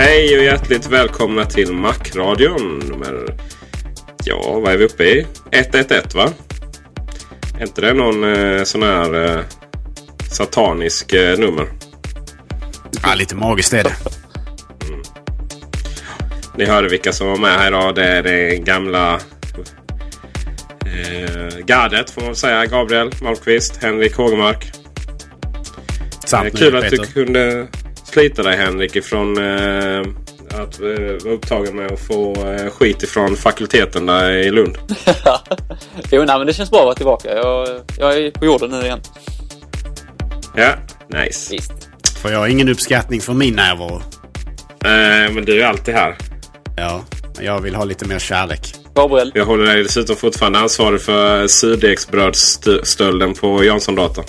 Hej och hjärtligt välkomna till Macradion. Nummer... Ja, vad är vi uppe i? 111 va? Är inte det någon eh, sån här eh, satanisk eh, nummer? Ja, lite magiskt är det. Ni hörde vilka som var med här idag. Det är det gamla eh, gardet får man säga. Gabriel Malmqvist, Henrik Hågemark. Eh, kul att du kunde slita dig Henrik ifrån eh, att eh, vara upptagen med att få eh, skit ifrån fakulteten där i Lund. jo, nej, men det känns bra att vara tillbaka. Jag, jag är på jorden nu igen. Ja, nice. Visst. För jag har ingen uppskattning för min närvaro. Eh, men du är alltid här. Ja, men jag vill ha lite mer kärlek. Gabriel, Jag håller dig dessutom fortfarande ansvarig för surdegsbrödsstölden på Janssondata.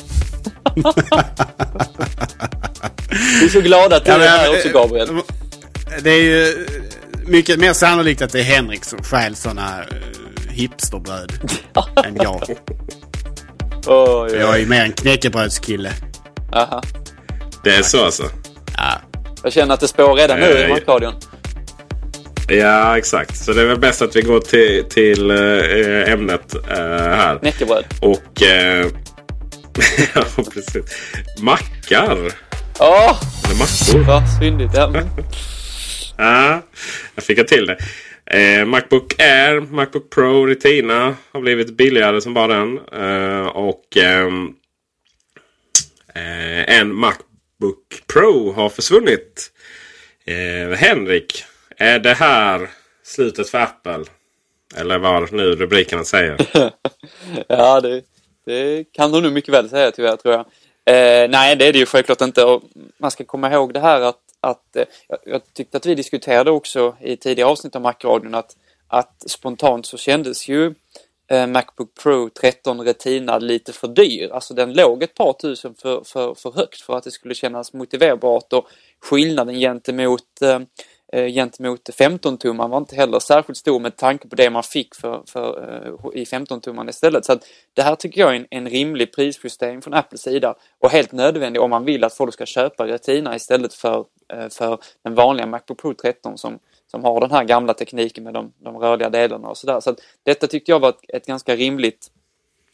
Vi är så glada att du Ja, är här eh, också Gabriel. Det är ju mycket mer sannolikt att det är Henrik som stjäl sådana hipsterbröd än jag. Oj, oj, Jag är ju mer en knäckebrödskille. Aha. Det är så alltså? Ja, Jag känner att det spår redan nu Eh, i Macradion. Ja, exakt. Så det är väl bäst att vi går till, till eh, ämnet eh, här. Knäckebröd. Och... Ja, precis. Mackar. Åh, Eller mackor. vad syndigt. Ja, men, Ja, jag fick till det. Eh, Macbook Air, Macbook Pro Retina har blivit billigare som bara den. Eh, och ehm, eh, en Macbook Pro har försvunnit. Eh, Henrik, är det här slutet för Apple? Eller vad nu rubrikerna säger. ja, det, det kan de nog mycket väl säga tyvärr tror jag. Eh, nej, det är det ju självklart inte. Och man ska komma ihåg det här att, att eh, jag, tyckte att vi diskuterade också i tidigare avsnitt av Macradion att, att spontant så kändes ju eh, Macbook Pro 13 Retina lite för dyr. Alltså den låg ett par tusen för, för, för högt för att det skulle kännas motiverbart och skillnaden gentemot eh, Eh, gentemot 15-tummaren var inte heller särskilt stor med tanke på det man fick för, för, eh, i 15-tummaren istället. Så att det här tycker jag är en, en rimlig prisjustering från Apples sida och helt nödvändig om man vill att folk ska köpa Retina istället för, eh, för den vanliga Macbook Pro 13 som, som har den här gamla tekniken med de, de rörliga delarna och sådär. Så att detta tyckte jag var ett, ett ganska rimligt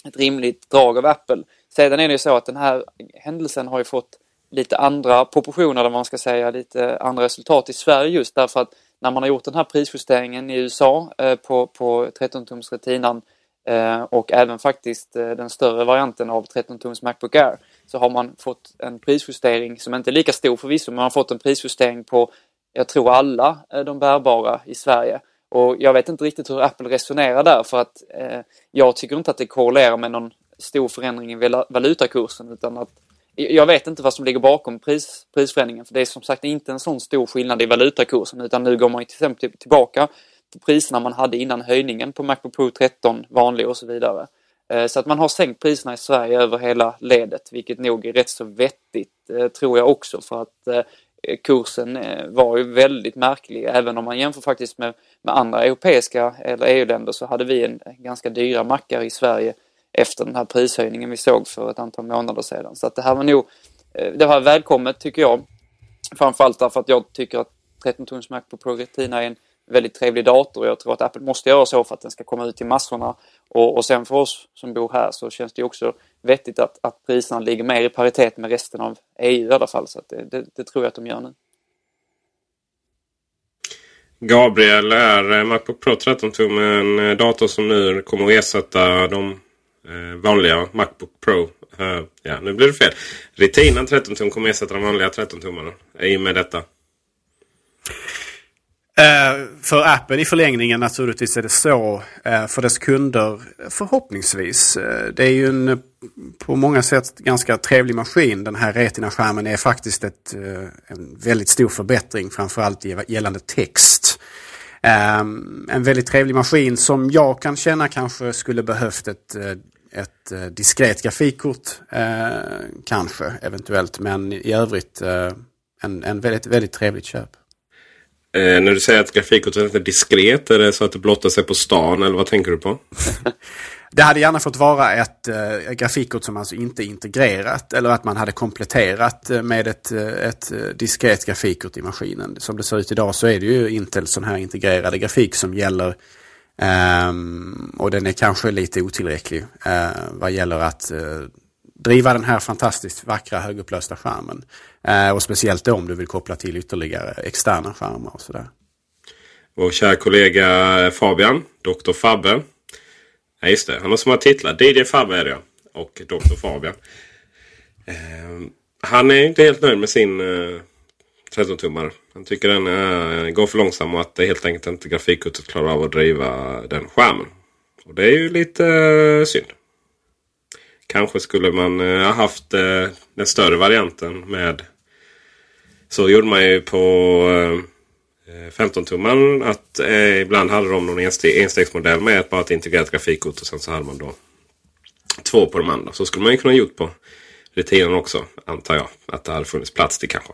ett rimligt drag av Apple. Sedan är det ju så att den här händelsen har ju fått lite andra proportioner, eller vad man ska säga, lite andra resultat i Sverige just därför att när man har gjort den här prisjusteringen i USA eh, på, på 13-tums retinan eh, och även faktiskt eh, den större varianten av 13-tums Macbook Air så har man fått en prisjustering som inte är lika stor förvisso, men man har fått en prisjustering på, jag tror alla de bärbara i Sverige. Och jag vet inte riktigt hur Apple resonerar där för att eh, jag tycker inte att det korrelerar med någon stor förändring i valutakursen utan att jag vet inte vad som ligger bakom pris, prisförändringen för det är som sagt inte en sån stor skillnad i valutakursen utan nu går man ju till exempel tillbaka till priserna man hade innan höjningen på Macbook Pro 13 vanlig och så vidare. Eh, så att man har sänkt priserna i Sverige över hela ledet, vilket nog är rätt så vettigt, eh, tror jag också, för att eh, kursen var ju väldigt märklig. Även om man jämför faktiskt med, med andra europeiska eller EU-länder så hade vi en ganska dyra mackar i Sverige efter den här prishöjningen vi såg för ett antal månader sedan. Så att det här var nog, eh, det var välkommet tycker jag. Framförallt därför att jag tycker att 13 tums Macbook Pro Retina är en väldigt trevlig dator. Jag tror att Apple måste göra så för att den ska komma ut till massorna. Och, och sen för oss som bor här så känns det också vettigt att, att priserna ligger mer i paritet med resten av EU i alla fall. Så det, det, det, tror jag att de gör nu. Gabriel, är Macbook Pro 13 tum en dator som nu kommer att ersätta de eh, vanliga Macbook Pro. Eh, ja, nu blir det fel. Retina 13 tum kommer ersätta de vanliga 13 tummarna eh, i och med detta. Eh, för Apple i förlängningen naturligtvis är det så. Eh, för dess kunder förhoppningsvis. Eh, det är ju en eh, på många sätt ganska trevlig maskin. Den här Retina-skärmen är faktiskt ett, eh, en väldigt stor förbättring framförallt gällande text. En väldigt trevlig maskin som jag kan känna kanske skulle behövt ett, ett diskret grafikkort. kanske eventuellt men i övrigt en, en väldigt, väldigt trevligt köp. Eh, när du säger att grafikkortet är diskret, är det så att det blottar sig på stan eller vad tänker du på? det hade gärna fått vara ett eh, grafikkort som alltså inte är integrerat eller att man hade kompletterat eh, med ett, eh, ett eh, diskret grafikkort i maskinen. Som det ser ut idag så är det ju Intel sån här integrerade grafik som gäller Um, och den är kanske lite otillräcklig uh, vad gäller att uh, driva den här fantastiskt vackra högupplösta skärmen. Eh, och speciellt då om du vill koppla till ytterligare externa skärmar och sådär. Vår kära kollega Fabian, Dr. Fabbe. Ja, just det. Han har som titlar. DJ Fabbe är det Och Dr. Fabian. Ehm, han är inte helt nöjd med sin 13-tummare. Han tycker den eh, går för långsam och att det helt enkelt inte grafikkortet klarar av att driva den skärmen. Och det är ju lite eh, synd. Kanske skulle man eh, ha haft eh, den större varianten med så gjorde man ju på eh, 15-tummaren Att eh, ibland hade de någon enstegsmodell med bara ett integrerat grafikkort. Och sen så hade man då två på de andra. Så skulle man ju kunna gjort på rutinen också. Antar jag. Att det hade funnits plats till kanske.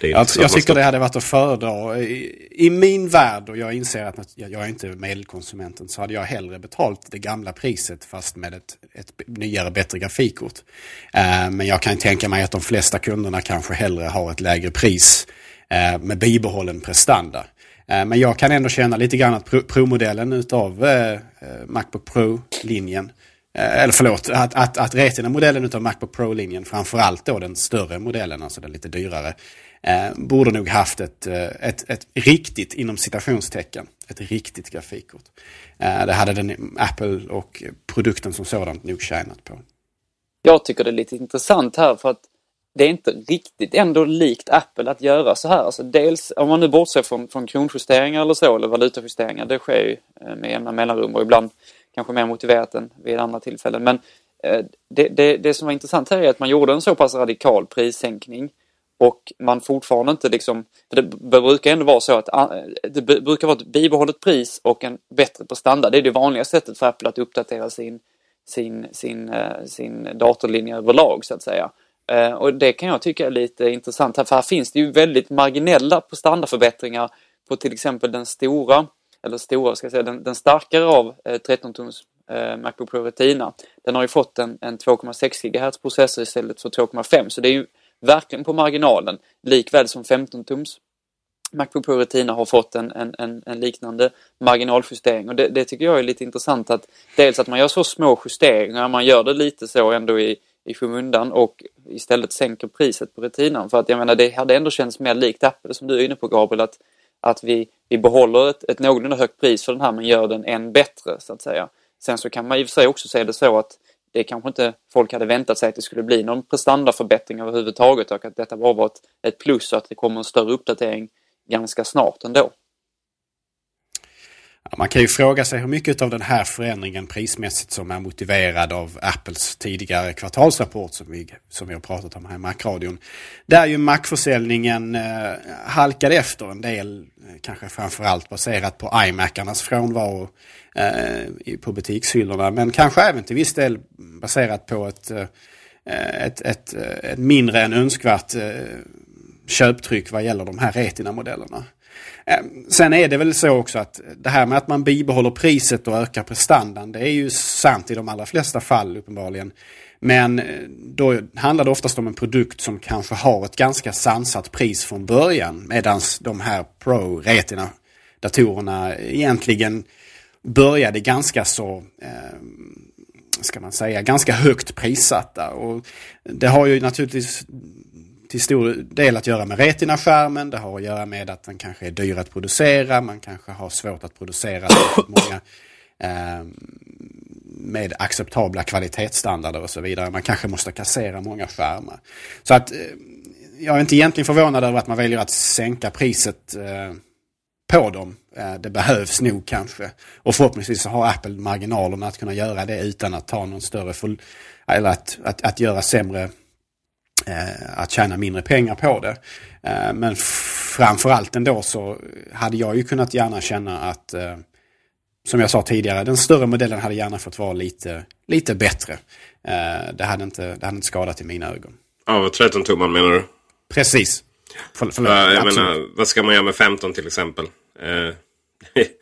Jag, jag tycker det hade varit att föredra. I, I, min värld, och jag inser att jag, jag är inte medelkonsumenten, så hade jag hellre betalt det gamla priset fast med ett, ett nyare, bättre grafikkort. Uh, men jag kan tänka mig att de flesta kunderna kanske hellre har ett lägre pris uh, med bibehållen prestanda. Uh, men jag kan ändå känna lite grann att Pro-modellen utav Macbook Pro-linjen eller förlåt, att, att, att Retina-modellen utav Macbook Pro-linjen, framförallt då den större modellen, alltså den lite dyrare, eh, borde nog haft ett, eh, ett, ett riktigt, inom citationstecken, ett riktigt grafikkort. Eh, det hade den Apple och produkten som sådant nog tjänat på. Jag tycker det är lite intressant här för att det är inte riktigt ändå likt Apple att göra så här. Alltså dels, om man nu bortser från, från kronjusteringar eller så, eller valutajusteringar, det sker ju eh, med jämna mellanrum och ibland kanske mer motiverat än vid andra tillfällen. Men eh, det, det, det som var intressant här är att man gjorde en så pass radikal prissänkning och man fortfarande inte liksom, för det brukar ändå vara så att ah, det brukar vara ett bibehållet pris och en bättre prestanda. Det är det vanliga sättet för Apple att uppdatera sin, sin, sin, eh, sin datorlinje överlag så att säga. Eh, och det kan jag tycka är lite intressant här, för här finns det ju väldigt marginella prestandaförbättringar på till exempel den stora, eller stora ska jag säga, den, den starkare av eh, 13 tums eh, Macbook Pro Retina. Den har ju fått en, en 2,6 GHz processor istället för 2,5 så det är ju verkligen på marginalen. Likväl som 15-tums Macbook Pro Retina har fått en, en, en, en liknande marginaljustering. Och det, det, tycker jag är lite intressant att dels att man gör så små justeringar, man gör det lite så ändå i, i skymundan och istället sänker priset på retinan. För att jag menar det hade ändå känts mer likt Apple som du är inne på Gabriel att, att vi, vi behåller ett, ett någorlunda högt pris för den här men gör den än bättre så att säga. Sen så kan man i och för sig också se det så att det kanske inte folk hade väntat sig att det skulle bli någon prestandaförbättring överhuvudtaget och att detta bara var ett, ett plus och att det kommer en större uppdatering ganska snart ändå. Man kan ju fråga sig hur mycket av den här förändringen prismässigt som är motiverad av Apples tidigare kvartalsrapport som vi, som vi har pratat om här i Macradion. Där ju Mac-försäljningen eh, halkade efter en del, eh, kanske framförallt baserat på iMacarnas frånvaro eh, på butikshyllorna. Men kanske även till viss del baserat på ett, eh, eh ett, ett, eh, ett mindre än önskvärt eh, köptryck vad gäller de här Retina-modellerna. Eh, sen är det väl så också att det här med att man bibehåller priset och ökar prestandan det är ju sant i de allra flesta fall uppenbarligen. Men eh, då handlar det oftast om en produkt som kanske har ett ganska sansat pris från början. Medan de här Pro Retina datorerna egentligen började ganska så, eh, ska man säga, ganska högt prissatta. Och det har ju naturligtvis till stor del att göra med Retina-skärmen. Det har att göra med att den kanske är dyr att producera. Man kanske har svårt att producera många eh, med acceptabla kvalitetsstandarder och så vidare. Man kanske måste kassera många skärmar. Så att eh, jag är inte egentligen förvånad över att man väljer att sänka priset eh, på dem. Eh, det behövs nog kanske. Och förhoppningsvis så har Apple marginalerna att kunna göra det utan att ta någon större full, eller att, att, att göra sämre att tjäna mindre pengar på det. Eh, men framförallt ändå så hade jag ju kunnat gärna känna att eh, som jag sa tidigare, den större modellen hade gärna fått vara lite, lite bättre. Eh, det, hade inte, det hade inte skadat i mina ögon. Ja, 13 tummar menar du? Precis. För, förlåt, ja, jag menar, vad ska man göra med 15 till exempel?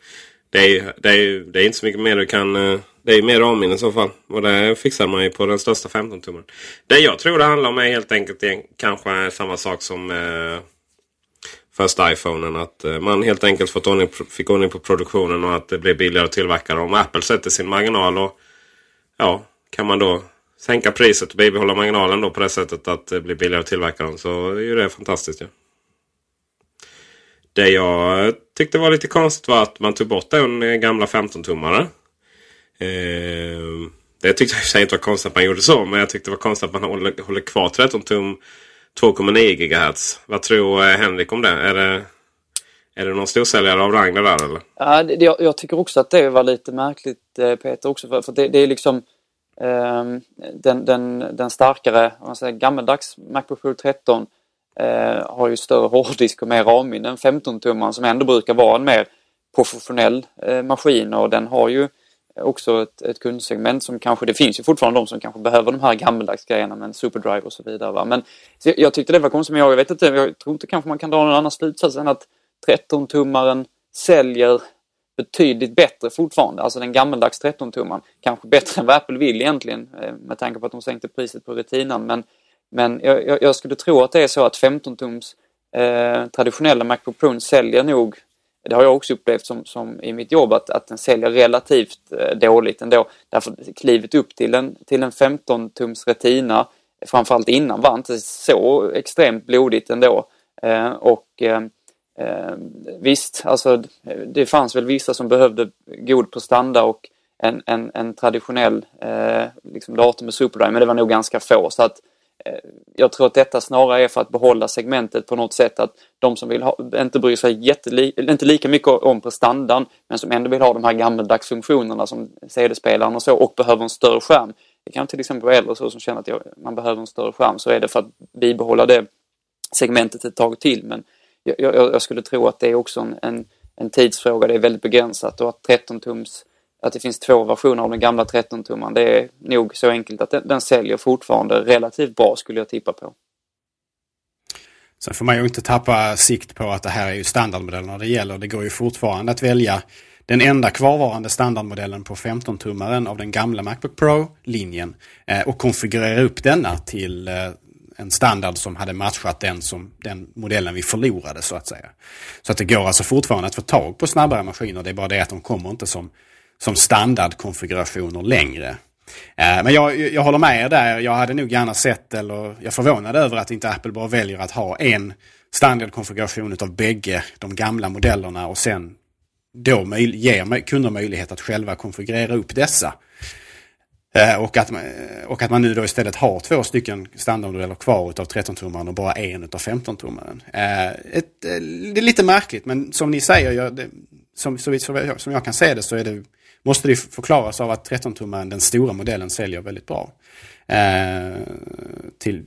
Det, är, det, är, det är inte så mycket mer du kan eh, det är mer ramminne i så fall. Och det fixar man ju på den största 15 tummen. Det jag tror det handlar om är helt enkelt kanske samma sak som eh, första iPhonen. Att eh, man helt enkelt fått ordning, fick ordning på produktionen och att det blir billigare att tillverka dem. Apple sätter sin marginal och ja, kan man då sänka priset och bibehålla marginalen då på det sättet att det blir billigare att tillverka dem så är ju det fantastiskt. Ja. Det jag tyckte var lite konstigt var att man tog bort den eh, gamla 15-tummare. Eh, det tyckte jag i och för sig inte var konstigt att man gjorde så. Men jag tyckte det var konstigt att man håller, håller kvar 13 tum 2,9 GHz. Vad tror eh, Henrik om det? Är det, är det någon storsäljare av rang där eller? Ja, det, jag, jag, tycker också att det var lite märkligt eh, Peter också. För, för det, det, är liksom eh, den, den, den starkare, om man säger gammeldags Macbook Pro 13 eh, har ju större hårddisk och mer ramminne än 15-tummaren som ändå brukar vara en mer professionell eh, maskin och den har ju också ett, ett kundsegment som kanske, det finns ju fortfarande de som kanske behöver de här gammaldags grejerna med en superdrive och så vidare. Va? Men jag, jag tyckte det var konstigt, men jag, vet inte, jag tror inte kanske man kan dra någon annan slutsats än att 13-tummaren säljer betydligt bättre fortfarande. Alltså den gammaldags 13-tummaren. Kanske bättre än vad Apple vill egentligen eh, med tanke på att de sänkte priset på retinan. Men, men jag, jag skulle tro att det är så att 15-tums eh, traditionella Macbook Pro säljer nog det har jag också upplevt som, som i mitt jobb att, att den säljer relativt eh, dåligt ändå. Därför klivet upp till en, till en 15 tums retina framförallt innan var inte så extremt blodigt ändå. Eh, och eh, eh, visst, alltså det fanns väl vissa som behövde god prestanda och en, en, en traditionell eh, liksom dator med superdrive men det var nog ganska få. Så att Eh, jag tror att detta snarare är för att behålla segmentet på något sätt att de som vill ha, inte bryr sig jätteli, inte lika mycket om prestandan men som ändå vill ha de här gammaldags funktionerna som CD-spelaren och så och behöver en större skärm. Det kan till exempel vara äldre så som känner att man behöver en större skärm så är det för att bibehålla det segmentet ett tag till men jag, jag, jag skulle tro att det är också en, en, en tidsfråga, det är väldigt begränsat och att 13 tums att det finns två versioner av den gamla 13-tummaren. Det är nog så enkelt att den, den säljer fortfarande relativt bra skulle jag tippa på. Sen får man ju inte tappa sikt på att det här är ju standardmodellerna det gäller. Det går ju fortfarande att välja den enda kvarvarande standardmodellen på 15-tummaren av den gamla Macbook Pro-linjen eh, och konfigurera upp denna till eh, en standard som hade matchat den, som, den modellen vi förlorade så att säga. Så att det går alltså fortfarande att få tag på snabbare maskiner. Det är bara det att de kommer inte som som standardkonfigurationer längre. Eh, men jag, jag håller med er där. Jag hade nog gärna sett, eller jag är förvånad över att inte Apple bara väljer att ha en standardkonfiguration av bägge de gamla modellerna och sen då ger kunder möjlighet att själva konfigurera upp dessa. Eh, och att, man, och att man nu då istället har två stycken standardmodeller kvar utav 13-tummaren och bara en utav 15-tummaren. Eh, det är lite märkligt men som ni säger, det, som, som, som jag kan se det så är det, måste det förklaras av att 13-tummaren, den stora modellen, säljer väldigt bra. Eh, till,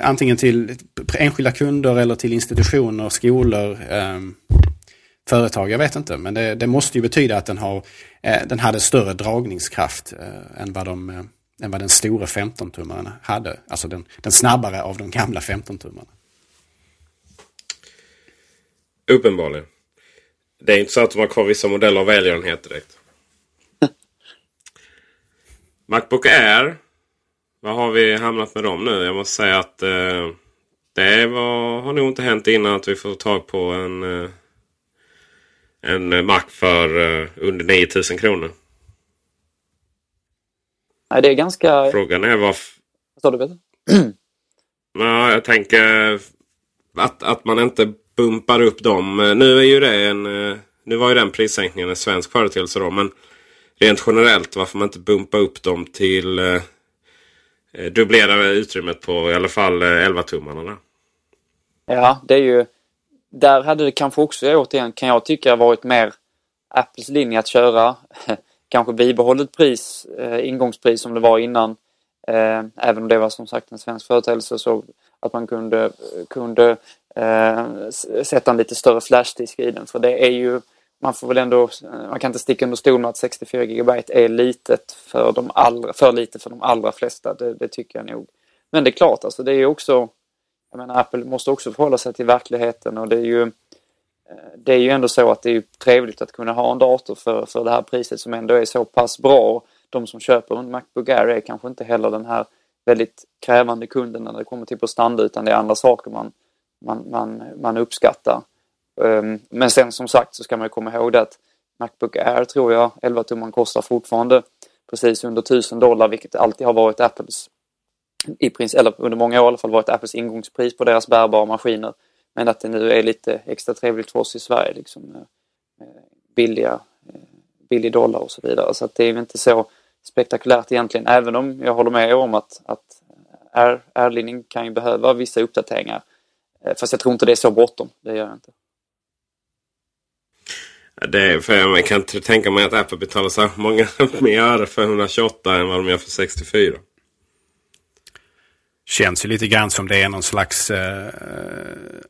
antingen till enskilda kunder eller till institutioner, skolor, eh, företag, jag vet inte. Men det, det, måste ju betyda att den, har, eh, den hade större dragningskraft eh, än, vad de, eh, än vad den stora 15-tummaren hade. Alltså den, den snabbare av de gamla 15-tummarna. Uppenbarligen. Det är inte så att de har kvar vissa modeller av välgörenhet direkt. Macbook Air. Vad har vi hamnat med dem nu? Jag måste säga att eh, det var, har nog inte hänt innan att vi får tag på en, eh, en Mac för eh, under 9000 kronor. Nej, det är ganska... Frågan är vad... Vad sa du Peter? ja, jag tänker att, att man inte bumpar upp dem. Nu är ju det en... Eh, nu var ju den prissänkningen en svensk företeelse då. Men rent generellt varför man inte bumpar upp dem till eh, eh dubblera utrymmet på i alla fall eh, 11-tummarna. Ja, det är ju... Där hade det kanske också återigen kan jag tycka varit mer Apples linje att köra kanske bibehållet pris, eh, ingångspris som det var innan. Eh, även om det var som sagt en svensk företeelse så att man kunde, kunde eh, sätta en lite större flashdisk i den. För det är ju, man får väl ändå, eh, man kan inte sticka under stol med att 64 GB är litet för de allra, för lite för de allra flesta. Det, det, tycker jag nog. Men det är klart, alltså det är också, jag menar Apple måste också förhålla sig till verkligheten och det är ju eh, det är ju ändå så att det är trevligt att kunna ha en dator för, för det här priset som ändå är så pass bra. De som köper en Macbook Air är kanske inte heller den här väldigt krävande kunden när det kommer till prestanda utan det är andra saker man, man, man, man uppskattar. Ehm, men sen som sagt så ska man komma ihåg det att Macbook Air tror jag 11 tumman kostar fortfarande precis under 1000 dollar vilket alltid har varit Apples i princip, eller under många år i alla fall varit Apples ingångspris på deras bärbara maskiner. Men att det nu är lite extra trevligt för oss i Sverige liksom eh, eh, billiga, eh, billig dollar och så vidare. Så att det är inte så spektakulärt egentligen. Även om jag håller med om att, att Airlinjen kan ju behöva vissa uppdateringar. Fast jag tror inte det är så bråttom. Det gör jag inte. Det är, för jag kan inte tänka mig att Apple betalar så många mer för 128 än vad de gör för 64 känns ju lite grann som det är någon slags eh,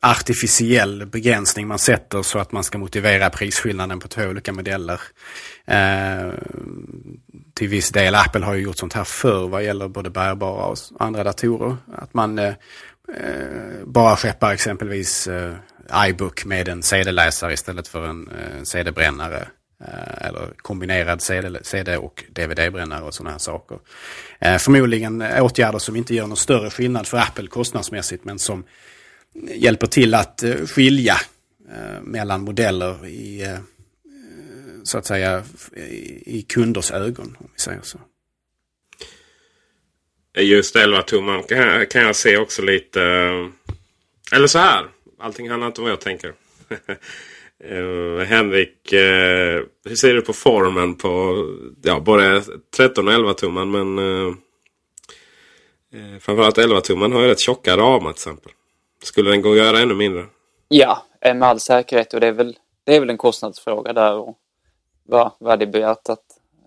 artificiell begränsning man sätter så att man ska motivera prisskillnaden på två olika modeller. Eh, till viss del, Apple har ju gjort sånt här förr vad gäller både bärbara och andra datorer. Att man eh, eh bara skeppar exempelvis eh, iBook med en CD-läsare istället för en eh, CD-brännare. Eh, eller kombinerad CD, CD och DVD-brännare och sådana här saker. Eh, förmodligen eh, åtgärder som inte gör någon större skillnad för Apple kostnadsmässigt men som hjälper till att eh, skilja eh, mellan modeller i, eh, så att säga, i kunders ögon. Om vi säger så. Just 11 tumman kan jag se också lite... Eller så här. Allting handlar inte om vad jag tänker. Uh, Henrik, uh, hur ser du på formen på ja, både 13 och 11 tumman? Men uh, uh, framförallt 11 tumman har ju rätt tjocka ramar till exempel. Skulle den gå att göra ännu mindre? Ja, med all säkerhet. Och det är väl, det är väl en kostnadsfråga där. Och vad, vad, det, är att,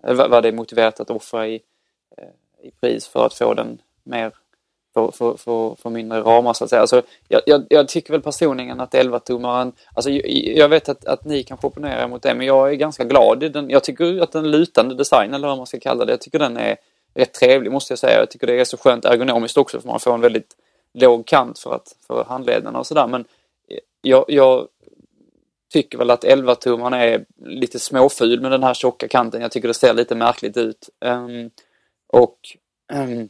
vad det är motiverat att offra i, i pris för att få den mer för, för, för, för mindre ramar så att säga. Alltså, jag, jag, jag tycker väl personligen att 11-tummaren, alltså jag, jag vet att, att ni kanske opponerar mot det men jag är ganska glad i den. Jag tycker att den lutande designen eller vad man ska kalla det, jag tycker den är rätt trevlig måste jag säga. Jag tycker det är så skönt ergonomiskt också för man får en väldigt låg kant för, att, för handlederna och sådär men jag, jag tycker väl att 11-tummaren är lite småful med den här tjocka kanten. Jag tycker det ser lite märkligt ut. Um, och um,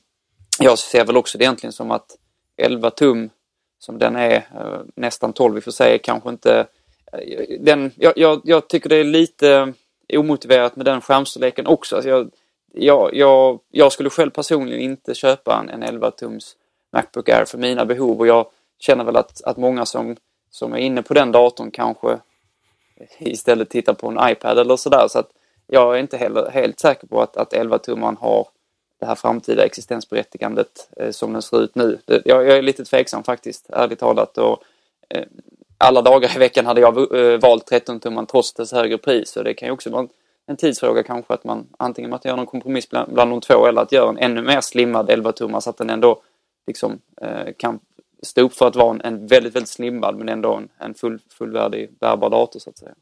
jag ser väl också det egentligen som att 11 tum som den är, eh, nästan 12 i och för sig, kanske inte... Eh, den, jag, jag, jag, tycker det är lite omotiverat med den skärmstorleken också. Alltså jag, jag, jag, jag skulle själv personligen inte köpa en, en 11 tums Macbook Air för mina behov och jag känner väl att, att många som, som är inne på den datorn kanske istället tittar på en iPad eller sådär. Så att jag är inte heller helt säker på att, att 11 tumman har det här framtida existensberättigandet eh, som den ser ut nu. Det, jag, jag, är lite tveksam faktiskt, ärligt talat. Och, eh, alla dagar i veckan hade jag eh, valt 13 tumman trots dess högre pris. Så det kan ju också vara en tidsfråga kanske att man antingen att göra någon kompromiss bland, bland de två eller att göra en ännu mer slimmad 11 tummar så att den ändå liksom eh, kan stå upp för att vara en, en väldigt, väldigt slimmad men ändå en, en full, fullvärdig bärbar dator så att säga.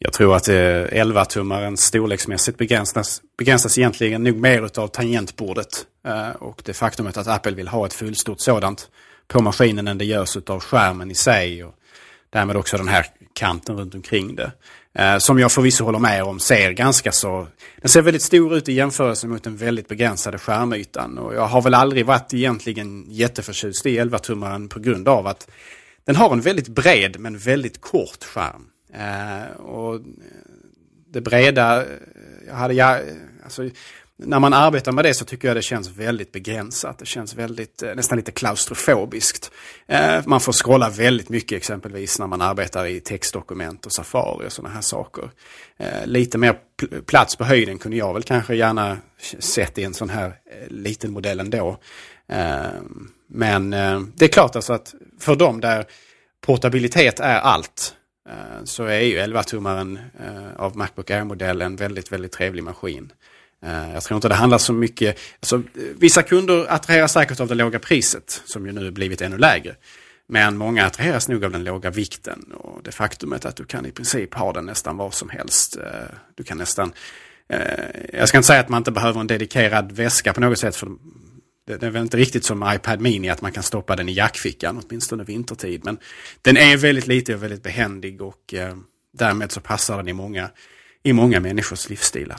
Jag tror att eh, 11-tummaren storleksmässigt begränsas, begränsas egentligen nog mer av tangentbordet. Eh, och det faktumet att Apple vill ha ett fullstort sådant på maskinen än det görs av skärmen i sig. Och därmed också den här kanten runt omkring det. Eh, som jag förvisso håller med om ser ganska så... Den ser väldigt stor ut i jämförelse mot den väldigt begränsade skärmytan. Och jag har väl aldrig varit egentligen jätteförtjust i 11-tummaren på grund av att den har en väldigt bred men väldigt kort skärm. Eh, och det breda, jag hade, jag, alltså, när man arbetar med det så tycker jag det känns väldigt begränsat. Det känns väldigt, eh, nästan lite klaustrofobiskt. Eh, man får scrolla väldigt mycket exempelvis när man arbetar i textdokument och Safari och sådana här saker. Eh, lite mer plats på höjden kunde jag väl kanske gärna sett i en sån här eh, liten modell ändå. Eh, men det är klart alltså att för dem där portabilitet är allt Eh, så är ju 11-tummaren eh, av Macbook Air-modell en väldigt, väldigt trevlig maskin. Eh, jag tror inte det handlar så mycket. Alltså, vissa kunder attraheras säkert av det låga priset som ju nu blivit ännu lägre. Men många attraheras nog av den låga vikten och det faktumet att du kan i princip ha den nästan var som helst. Du kan nästan, jag ska inte säga att man inte behöver en dedikerad väska på något sätt. för det är väl inte riktigt som iPad Mini att man kan stoppa den i jackfickan, åtminstone vintertid. Men den är väldigt lite och väldigt behändig och eh, därmed så passar den i många, i många människors livsstilar.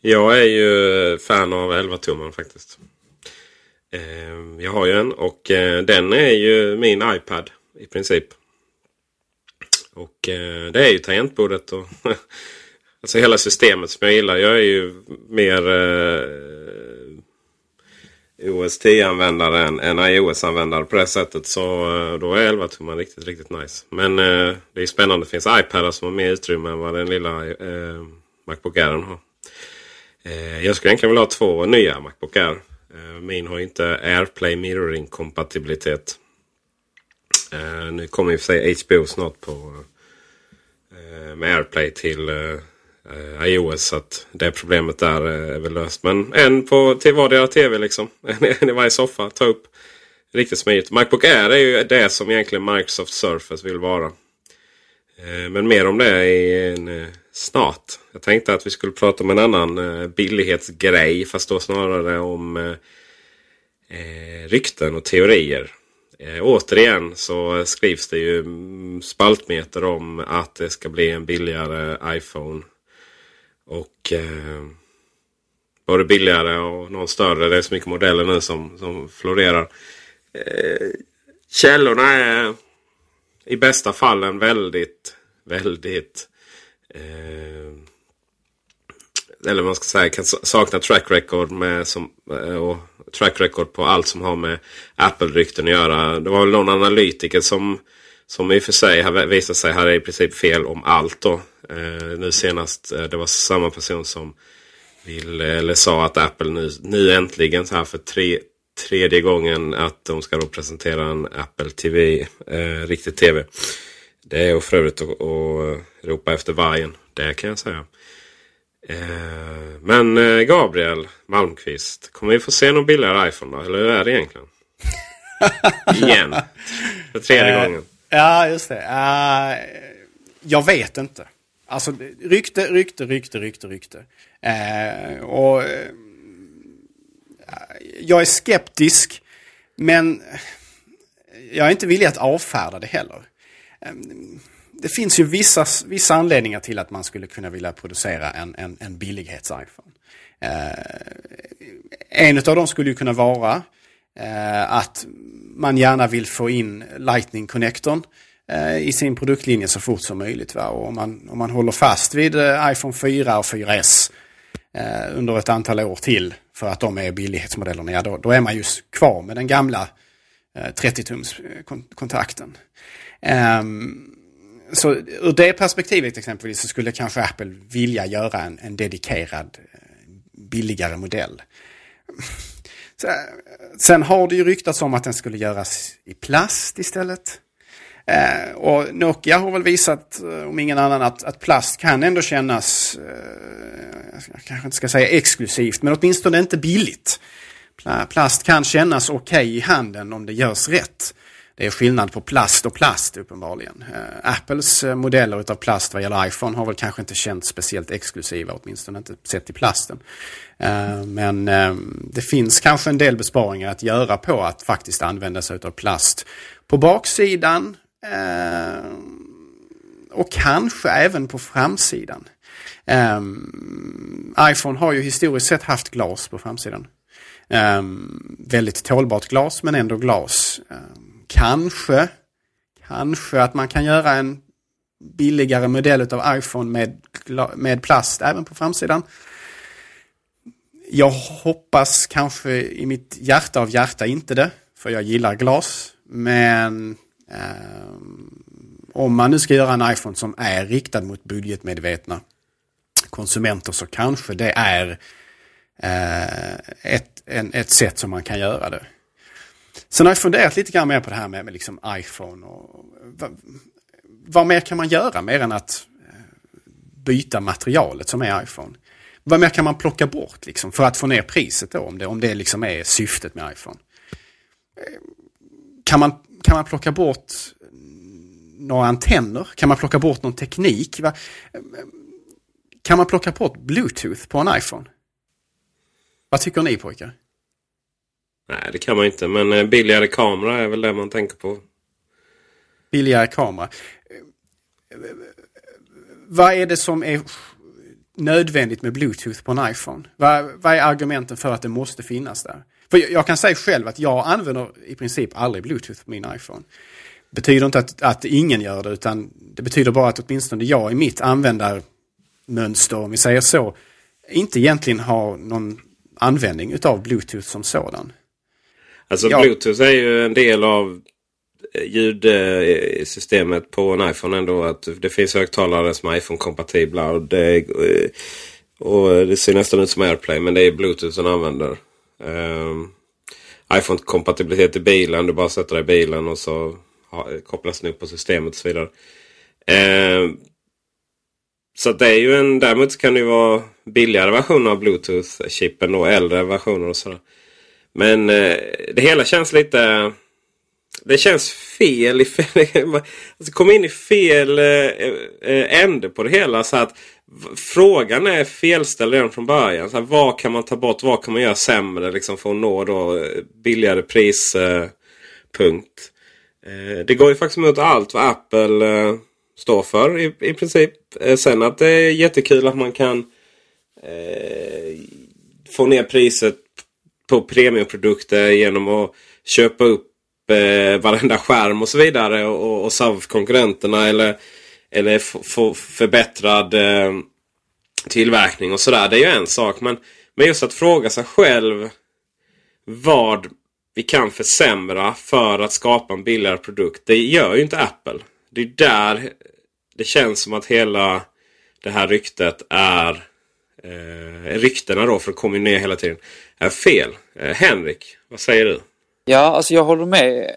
Jag är ju fan av 11-tummaren faktiskt. Eh, jag har ju en och eh, den är ju min iPad i princip. Och eh, det är ju tangentbordet och alltså hela systemet som jag gillar. Jag är ju mer eh, OS 10-användare än, än iOS-användare på det sättet. Så eh, då är 11-tummaren riktigt, riktigt nice. Men eh, det är spännande. Det finns iPadar som har mer utrymme än vad den lilla eh, Macbook Air har. Eh, jag skulle egentligen vilja ha två nya Macbook Air. Eh, min har inte AirPlay Mirroring kompatibilitet. Eh, nu kommer i och för sig HBO snart på med AirPlay till Eh, iOS. Så att det problemet där eh, är väl löst. Men en på till vardera TV liksom. En i varje soffa. Ta upp. Riktigt smidigt. Macbook Air är ju det som egentligen Microsoft Surface vill vara. Eh, men mer om det i en snart. Jag tänkte att vi skulle prata om en annan eh, billighetsgrej. Fast då snarare om eh, rykten och teorier. Eh, återigen så skrivs det ju mm, spaltmeter om att det ska bli en billigare iPhone. Och eh, både billigare och någon större. Det är så mycket modeller nu som, som florerar. Eh, källorna är i bästa fall en väldigt, väldigt Eh, eller man ska säga kan sakna track record med som, eh, och track record på allt som har med Apple-rykten att göra. Det var väl någon analytiker som som i och för sig visade sig ha i princip fel om allt då. Eh, nu senast eh, det var samma person som vill, eller sa att Apple nu, nu äntligen så här för tre, tredje gången att de ska då presentera en Apple TV, eh, riktig TV. Det är för övrigt att, att ropa efter vargen. Det kan jag säga. Eh, men eh, Gabriel Malmqvist. Kommer vi få se någon billigare iPhone då? Eller hur är det egentligen? Igen. För tredje gången. Ja, just det. Uh, jag vet inte. Alltså rykte, rykte, rykte, rykte, rykte. Eh, och eh, jag är skeptisk. Men jag är inte villig att avfärda det heller. Eh, det finns ju vissa, vissa anledningar till att man skulle kunna vilja producera en, en, en billighets-iPhone. Eh, en av dem skulle ju kunna vara eh, att man gärna vill få in Lightning-connectorn eh, Eh, i sin produktlinje så fort som möjligt. Va? Och om, man, om man håller fast vid eh, iPhone 4 och 4S eh, under ett antal år till för att de är billighetsmodellerna, ja då, då är man just kvar med den gamla 30-tums kontakten. Ehm, så ur det perspektivet exempelvis så skulle kanske Apple vilja göra en, en dedikerad billigare modell. Sen har det ju ryktats om att den skulle göras i plast istället. Eh, och Nokia har väl visat, eh, om ingen annan, att, att plast kan ändå kännas, eh, jag kanske inte ska säga exklusivt, men åtminstone inte billigt. Plast kan kännas okej okay i handen om det görs rätt. Det är skillnad på plast och plast uppenbarligen. Eh, Apples eh, modeller utav plast vad gäller iPhone har väl kanske inte känts speciellt exklusiva, åtminstone inte sett till plasten. Eh, men eh, det finns kanske en del besparingar att göra på att faktiskt använda sig av plast på baksidan Ehm, och kanske även på framsidan. Ehm, iPhone har ju historiskt sett haft glas på framsidan. Ehm, väldigt tålbart glas men ändå glas. Kanske, kanske att man kan göra en billigare modell av iPhone med, med plast även på framsidan. Jag hoppas kanske i mitt hjärta av hjärta inte det, för jag gillar glas. Men Ehm, om man nu ska göra en iPhone som är riktad mot budgetmedvetna konsumenter så kanske det är eh, ett, en, ett sätt som man kan göra det. Sen har jag funderat lite grann mer på det här med, med liksom iPhone och vad, vad mer kan man göra mer än att eh, byta materialet som är iPhone? Vad mer kan man plocka bort liksom för att få ner priset då om det, om det liksom är syftet med iPhone? Ehm, kan man, kan man plocka bort några antenner? Kan man plocka bort någon teknik? Kan man plocka bort Bluetooth på en iPhone? Vad tycker ni pojkar? Nej, det kan man inte. Men eh, billigare kamera är väl det man tänker på. Billigare kamera. Vad är det som är nödvändigt med Bluetooth på en iPhone? Vad, vad är argumenten för att det måste finnas där? För jag, jag, kan säga själv att jag använder i princip aldrig Bluetooth på min iPhone. Det betyder inte att, att ingen gör det utan det betyder bara att åtminstone jag i mitt användarmönster, om vi säger så, inte egentligen har någon användning utav Bluetooth som sådan. Alltså ja. Bluetooth är ju en del av eh, ljudsystemet på en iPhone ändå. Att det finns högtalare som är iPhone-kompatibla. Och det, eh, och det ser nästan ut som AirPlay men det är Bluetooth som använder. Um, iPhone-kompatibilitet i bilen. Du bara sätter dig i bilen och så kopplas den upp på systemet och så vidare. Um, så det är ju en, däremot kan det ju vara billigare versioner av Bluetooth-chippen och äldre versioner och sådär. Men eh, det hela känns lite... Det känns fel. I fel alltså, kom in i fel eh, eh ände på det hela. så att Frågan är felställd redan från början. Så här, vad kan man ta bort? Vad kan man göra sämre liksom, för att nå då, eh, billigare prispunkt? Eh, eh, det går ju faktiskt emot allt vad Apple eh, står för i, i princip. Eh, sen att det är jättekul att man kan få ner priset på premiumprodukter genom att köpa upp eh, varenda skärm och så vidare och, och SAV-konkurrenterna eller, eller förbättrad eh, tillverkning och sådär. Det är ju en sak. Men, men just att fråga sig själv vad vi kan försämra för att skapa en billigare produkt. Det gör ju inte Apple. Det är där det känns som att hela det här ryktet är eh, ryktena då, för det kommer ju ner hela tiden, är fel. Eh, Henrik, vad säger du? Ja, alltså jag håller med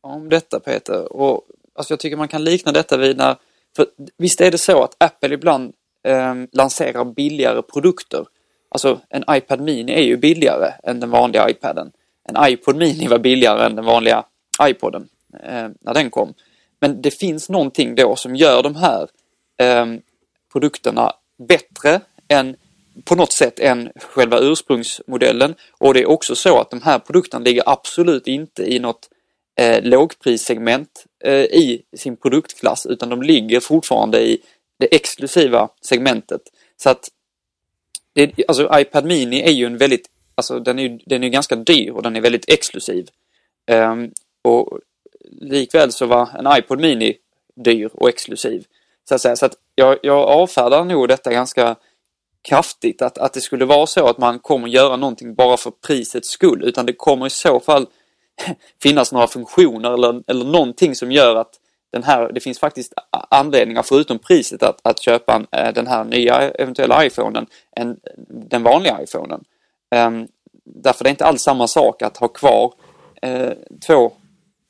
om detta Peter. Och alltså jag tycker man kan likna detta vid när, för visst är det så att Apple ibland eh, lanserar billigare produkter. Alltså en iPad Mini är ju billigare än den vanliga iPaden. En iPod Mini var billigare än den vanliga iPoden eh, när den kom. Men det finns någonting då som gör de här eh, produkterna bättre än på något sätt än själva ursprungsmodellen. Och det är också så att de här produkterna ligger absolut inte i något eh, lågprissegment Eh, i sin produktklass utan de ligger fortfarande i det exklusiva segmentet. Så att det, alltså iPad Mini är ju en väldigt, alltså den är ju den är ganska dyr och den är väldigt exklusiv. Um, och likväl så var en iPod Mini dyr och exklusiv. Så att säga. Så att jag, jag avfärdar nog detta ganska kraftigt att, att det skulle vara så att man kommer göra någonting bara för prisets skull utan det kommer i så fall finnas några funktioner eller, eller någonting som gör att den här, det finns faktiskt anledningar förutom priset att, att köpa en, eh, den här nya eventuella iPhonen än den vanliga iPhonen. Um, därför det är inte alls samma sak att ha kvar eh, två,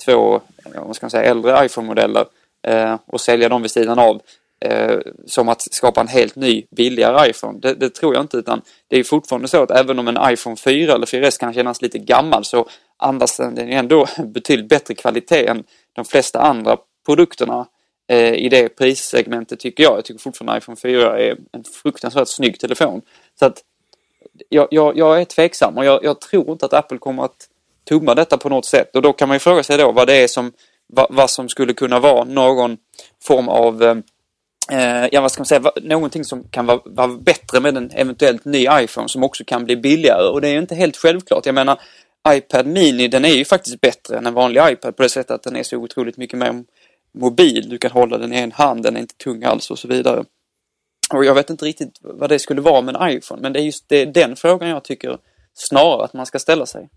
två eh, vad ska man säga, äldre iPhone-modeller eh, och sälja dem vid sidan av eh, som att skapa en helt ny billigare iPhone. Det, det, tror jag inte utan det är fortfarande så att även om en iPhone 4 eller 4S kan kännas lite gammal så andas den, den ändå betydligt bättre kvalitet än de flesta andra produkterna eh, i det prissegmentet tycker jag. Jag tycker fortfarande iPhone 4 är en fruktansvärt snygg telefon. Så att jag, jag, jag är tveksam och jag, jag, tror inte att Apple kommer att tumma detta på något sätt. Och då kan man ju fråga sig då vad det är som, vad, vad som skulle kunna vara någon form av eh, eh ja, vad ska man säga, någonting som kan vara, vara, bättre med en eventuellt ny iPhone som också kan bli billigare och det är ju inte helt självklart. Jag menar, iPad Mini den är ju faktiskt bättre än en vanlig iPad på det sättet att den är så otroligt mycket mer mobil. Du kan hålla den i en hand, den är inte tung alls och så vidare. Och jag vet inte riktigt vad det skulle vara med en iPhone, men det är just det, den frågan jag tycker snarare att man ska ställa sig.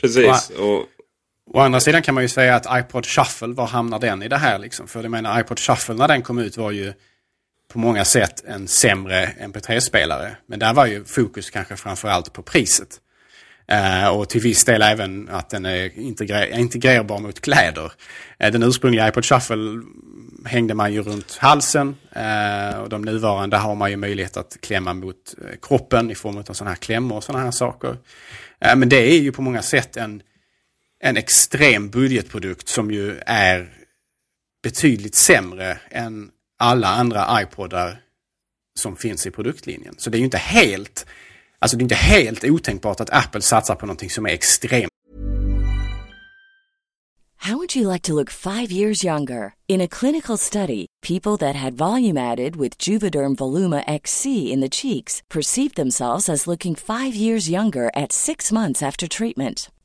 Precis. Och, Å andra sidan kan man ju säga att iPod Shuffle, var hamnar den i det här liksom? För jag menar iPod Shuffle när den kom ut var ju på många sätt en sämre MP3-spelare. Men där var ju fokus kanske framförallt på priset. Uh, och till viss del även att den är integrer integrerbar mot kläder. Uh, den ursprungliga iPod Shuffle hängde man ju runt halsen. Uh, och de nuvarande har man ju möjlighet att klämma mot kroppen i form av sådana här klämmor och sådana här saker. men det är ju på många sätt en en extrem budgetprodukt som ju är betydligt sämre än alla andra iPodar som finns i produktlinjen. Så det är ju inte helt, alltså det är inte helt otänkbart att Apple satsar på någonting som är extremt. How would you like to look five years younger? In a clinical study, people that had volume added with Juvederm Voluma XC in the cheeks perceived themselves as looking five years younger at six months after treatment.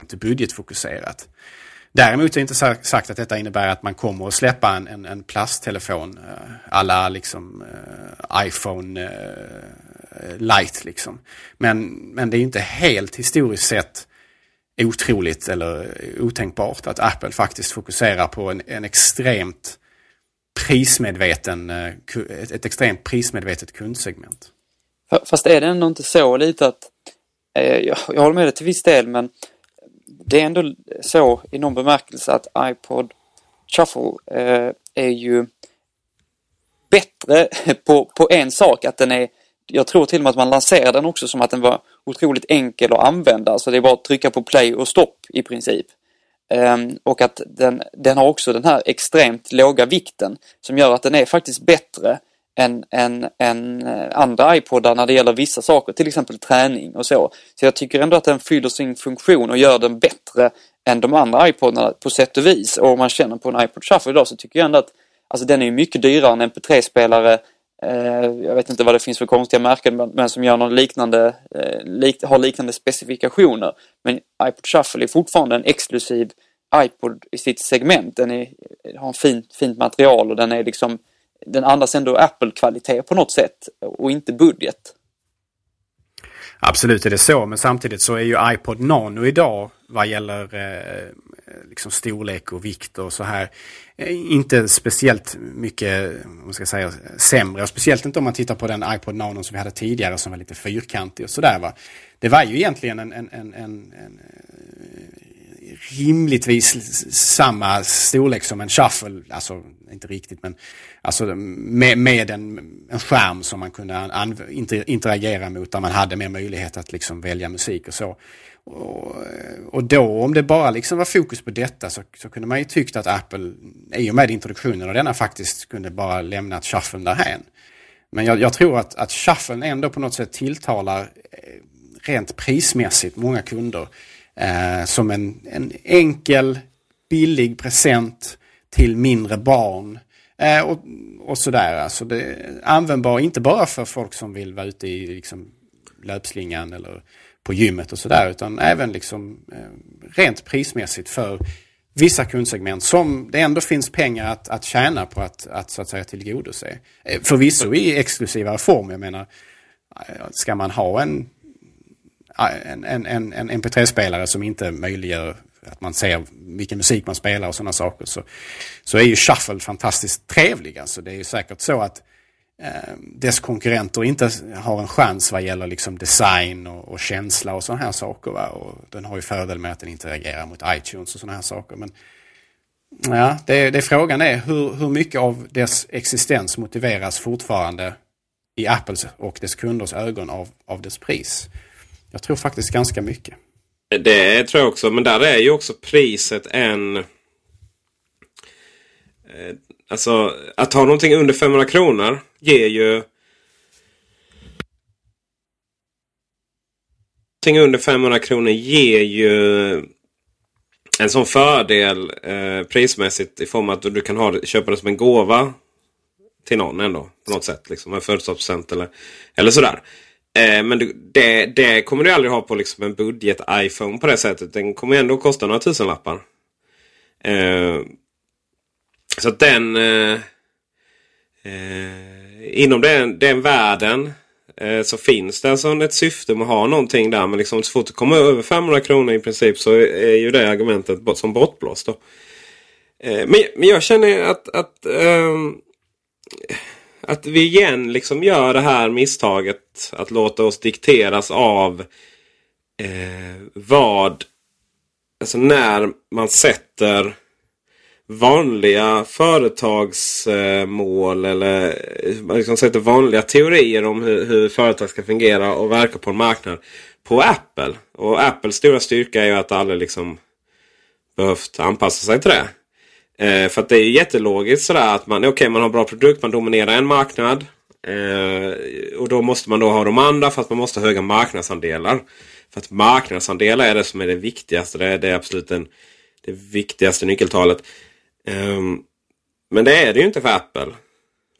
Inte budgetfokuserat. Däremot är det inte sagt att detta innebär att man kommer att släppa en, en, en plasttelefon eh, alla liksom uh, iPhone uh, liksom. Men, men det är inte helt historiskt sett otroligt eller otänkbart att Apple faktiskt fokuserar på en, en extremt prismedveten, eh, ett, ett extremt prismedvetet kundsegment. Fast är det ändå inte så lite att, eh, jag, jag håller med dig till viss del, men det är ändå så i någon bemärkelse att iPod Shuffle eh, är ju bättre på, på en sak, att den är jag tror till och med att man lanserade den också som att den var otroligt enkel att använda. Så det är bara att trycka på play och stopp i princip. Um, och att den, den har också den här extremt låga vikten som gör att den är faktiskt bättre än, än, än andra iPodar när det gäller vissa saker, till exempel träning och så. Så jag tycker ändå att den fyller sin funktion och gör den bättre än de andra iPodarna på sätt och vis. Och om man känner på en iPod Shuffle idag så tycker jag ändå att alltså den är mycket dyrare än en MP3-spelare. Eh, jag vet inte vad det finns för konstiga märken men, som gör någon liknande, eh, lik, har liknande specifikationer. Men iPod Shuffle är fortfarande en exklusiv iPod i sitt segment. Den är, har en fint, fint material och den är liksom den andas ändå Apple-kvalitet på något sätt och inte budget. Absolut är det så, men samtidigt så är ju iPod Nano idag vad gäller eh, liksom storlek och vikt och så här eh, inte speciellt mycket, vad ska jag säga, sämre. Och speciellt inte om man tittar på den iPod Nano som vi hade tidigare som var lite fyrkantig och sådär va. Det var ju egentligen en, en, en, en, en eh, rimligtvis samma storlek som en shuffle, alltså inte riktigt men alltså med, med en, en skärm som man kunde interagera mot där man hade mer möjlighet att liksom välja musik och så. Och, och då om det bara liksom var fokus på detta så, så kunde man ju tyckt att Apple i och med introduktionen av denna faktiskt kunde bara lämnat shuffeln därhän. Men jag, jag tror att, att shuffeln ändå på något sätt tilltalar eh, rent prismässigt många kunder eh, som en, en enkel, billig present till mindre barn. Eh, och, och sådär. Alltså det är användbar inte bara för folk som vill vara ute i liksom, löpslingan eller på gymmet och sådär. Utan även liksom, eh, rent prismässigt för vissa kundsegment som det ändå finns pengar att, att tjäna på att, att så att säga tillgodose. Eh, förvisso i exklusivare form. Jag menar, eh, ska man ha en en, en, en, en MP3-spelare som inte möjliggör att man ser vilken musik man spelar och sådana saker så, så är ju Shuffle fantastiskt trevlig. Alltså det är ju säkert så att eh, dess konkurrenter inte har en chans vad gäller liksom design och, och känsla och sådana här saker. Va? Och den har ju fördel med att den interagerar mot iTunes och sådana här saker. Men ja, det, det frågan är hur, hur mycket av dess existens motiveras fortfarande i Apples och dess kunders ögon av, av dess pris. Jag tror faktiskt ganska mycket. Det tror jag också. Men där är ju också priset en... Eh, alltså att ha någonting under 500 kronor ger ju... Någonting under 500 kronor ger ju en sån fördel eh, prismässigt i form av att du kan ha, köpa det som en gåva till någon ändå. På något sätt. Liksom, en födelsedagspresent eller, eller sådär. Eh, men det, det kommer du aldrig ha på liksom en budget-iPhone på det sättet. Den kommer ändå kosta några tusenlappar. Eh, så att den... Eh, eh, inom den, den världen eh, så finns det alltså ett syfte med att ha någonting där. Men liksom, så fort det kommer över 500 kronor i princip så är ju det argumentet som bortblåst. Då. Eh, men, men jag känner att, att ehm, att vi igen liksom gör det här misstaget att låta oss dikteras av eh, vad... Alltså när man sätter vanliga företagsmål eller eh, man liksom sätter vanliga teorier om hur, hur företag ska fungera och verka på en marknad på Apple. Och Apples stora styrka är ju att alla liksom behövt anpassa sig till det. Eh, för att det är jättelogiskt sådär att man, okay, man har bra produkt, man dominerar en marknad. Eh, och då måste man då ha de andra för att man måste ha höga marknadsandelar. För att marknadsandelar är det som är det viktigaste. Det är, det är absolut den, det viktigaste nyckeltalet. Eh, men det är det ju inte för Apple.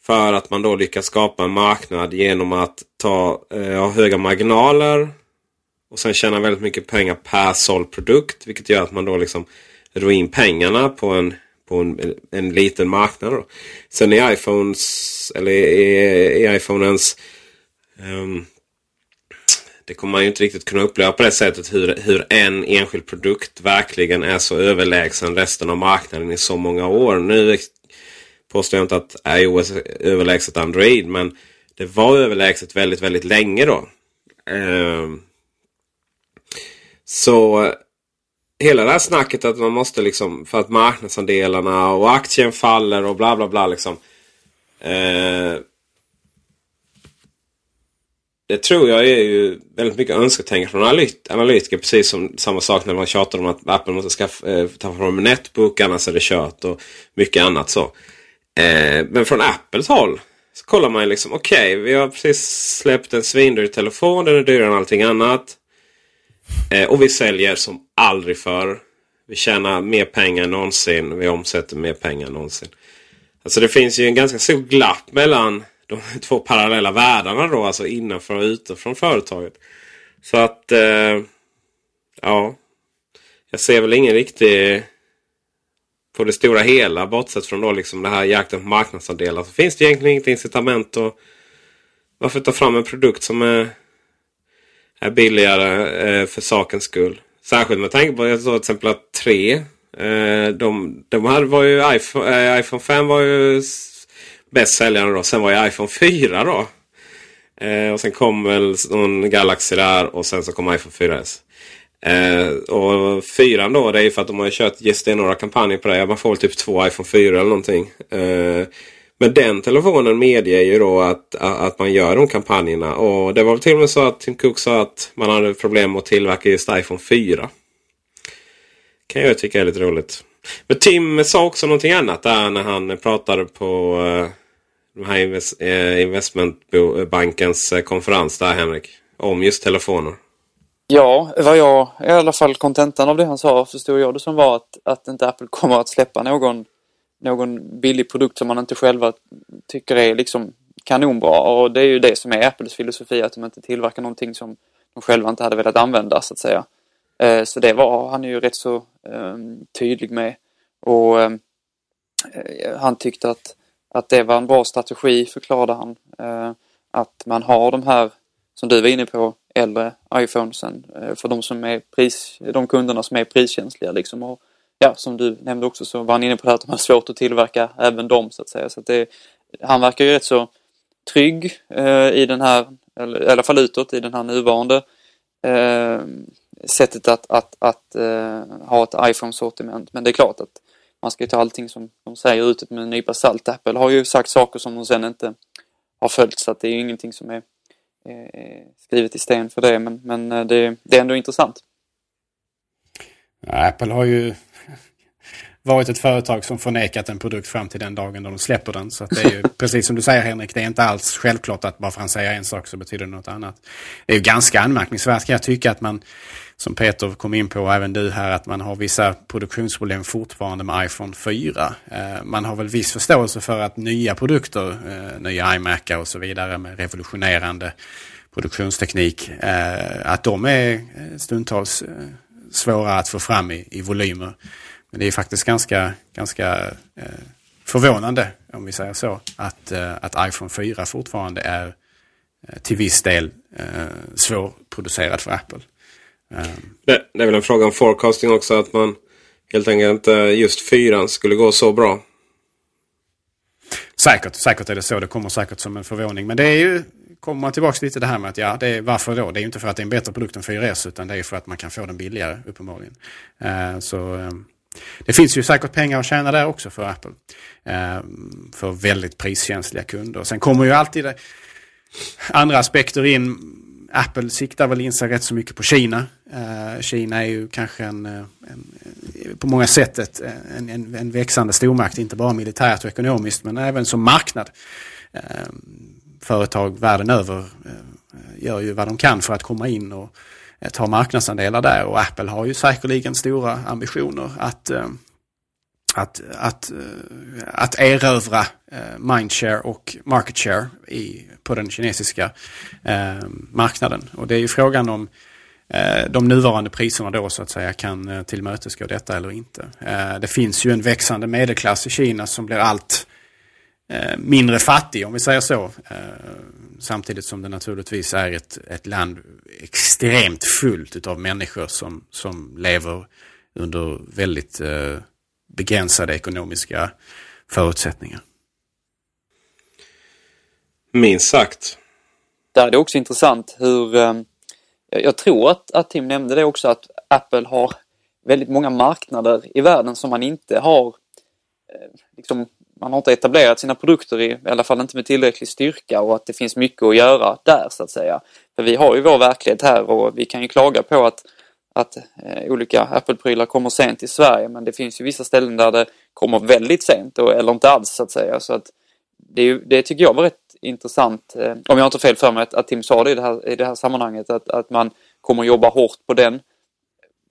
För att man då lyckas skapa en marknad genom att ta, eh, ha höga marginaler. Och sen tjäna väldigt mycket pengar per såld produkt. Vilket gör att man då liksom drar in pengarna på en, på en, en liten marknad. Då. Sen i iPhones, eller i, i iPhonens um, ehm, det kommer man ju inte riktigt kunna uppleva på det sättet hur, hur en enskild produkt verkligen är så överlägsen resten av marknaden i så många år. Nu påstår jag inte att iOS är överlägset Android men det var överlägset väldigt, väldigt länge då. Um, så hela det här snacket att man måste liksom för att marknadsandelarna och aktien faller och bla bla bla liksom. Eh, det tror jag är ju väldigt mycket önsketänkande från analytiker. Precis som samma sak när man tjatar om att Apple måste skaffa, eh, ta fram en netbook annars är det kört och mycket annat så. Eh, men från Apples håll så kollar man ju liksom okej, okay, vi har precis släppt en svindyr telefon. Den är dyrare än allting annat. Eh, och vi säljer som aldrig förr. Vi tjänar mer pengar än någonsin. Vi omsätter mer pengar än någonsin. Alltså det finns ju en ganska stor glapp mellan de två parallella världarna då. Alltså innanför och utanför företaget. Så att... Eh, ja. Jag ser väl ingen riktig... På det stora hela, bortsett från då liksom det här jakten på marknadsandelar. Så finns det egentligen inget incitament att... Varför ta fram en produkt som är är billigare eh, för sakens skull. Särskilt med tanke på jag till exempel att 3. Eh, de, de hade, var ju iPhone, eh, iPhone 5 var ju bäst säljande då. Sen var ju iPhone 4 då. Eh, och sen kom väl någon Galaxy där och sen så kom iPhone 4S. Eh, och 4 då det är ju för att de har kört några kampanjer på det. Man får väl typ två iPhone 4 eller någonting. Eh, men den telefonen medger ju då att, att man gör de kampanjerna. Och det var till och med så att Tim Cook sa att man hade problem att tillverka just iPhone 4. Kan jag tycka är lite roligt. Men Tim sa också någonting annat där när han pratade på eh, den här invest, eh, investmentbankens eh, konferens där Henrik. Om just telefoner. Ja, vad jag i alla fall kontentan av det han sa förstod jag det som var att, att inte Apple kommer att släppa någon någon billig produkt som man inte själva tycker är liksom kanonbra. Och det är ju det som är Apples filosofi, att de inte tillverkar någonting som de själva inte hade velat använda så att säga. Eh, så det var han är ju rätt så ehm, tydlig med. Och ehm, eh, han tyckte att, att det var en bra strategi, förklarade han. Eh, att man har de här, som du var inne på, äldre iPhonesen för de som är pris, de kunderna som är priskänsliga liksom. Och ja, som du nämnde också så var han inne på det här att de har svårt att tillverka även dem så att säga. Så att det, han verkar ju rätt så trygg eh, i den här, eller i alla fall utåt, i den här nuvarande eh, sättet att, att, att eh, ha ett iPhone-sortiment. Men det är klart att man ska ju ta allting som de säger utåt med en nypa salt. Apple har ju sagt saker som de sen inte har följt så att det är ju ingenting som är eh, skrivet i sten för det. Men, men eh, det, det är ändå intressant. Apple har ju varit ett företag som förnekat en produkt fram till den dagen då de släpper den. Så det är ju precis som du säger Henrik, det är inte alls självklart att bara för att han säger en sak så betyder det något annat. Det är ju ganska anmärkningsvärt kan jag tycka att man, som Peter kom in på och även du här, att man har vissa produktionsproblem fortfarande med iPhone 4. Eh, man har väl viss förståelse för att nya produkter, eh, nya iMacar och så vidare med revolutionerande produktionsteknik, eh, att de är stundtals svåra att få fram i, i volymer. Men det är faktiskt ganska, ganska eh, förvånande, om vi säger så, att, eh, att iPhone 4 fortfarande är eh, till viss del eh, svårproducerad för Apple. Eh. Det, det, är väl en fråga om forecasting också, att man helt enkelt inte just 4 skulle gå så bra. Säkert, säkert är det så. Det kommer säkert som en förvåning. Men det är ju, kommer man tillbaka lite det här med att ja, det är, varför då? Det är ju inte för att det är en bättre produkt än 4S utan det är för att man kan få den billigare uppenbarligen. Så um, det finns ju säkert pengar att tjäna där också för Apple. Eh, för väldigt priskänsliga kunder. Sen kommer ju alltid det, andra aspekter in. Apple siktar väl in sig rätt så mycket på Kina. Eh, Kina är ju kanske en, eh, en, eh, på många sätt ett, eh, en, en, en, växande stormakt, inte bara militärt och ekonomiskt men även som marknad. Eh, företag världen över gör ju vad de kan för att komma in och Eh, ta marknadsandelar där och Apple har ju säkerligen stora ambitioner att eh, att, att, eh, att erövra eh, mindshare och market share i, på den kinesiska eh, marknaden. Och det är ju frågan om eh, de nuvarande priserna då så att säga kan eh, tillmötesgå detta eller inte. Det finns ju en växande medelklass i Kina som blir allt eh, mindre fattig om vi säger så. Eh, samtidigt som det naturligtvis är ett, ett land extremt fullt av människor som, som lever under väldigt eh, begränsade ekonomiska förutsättningar. Minst sagt. Där är det också intressant hur, eh, jag tror att, att Tim nämnde det också, att Apple har väldigt många marknader i världen som man inte har, eh, liksom, man har inte etablerat sina produkter i, i alla fall inte med tillräcklig styrka och att det finns mycket att göra där så att säga. För vi har ju vår verklighet här och vi kan ju klaga på att att eh, olika Apple-prylar kommer sent till Sverige men det finns ju vissa ställen där det kommer väldigt sent och, eller inte alls så att säga. Så att det, det tycker jag var rätt intressant, eh, om jag inte har fel för mig, att, att Tim sa det i det här, i det här sammanhanget att, att man kommer jobba hårt på den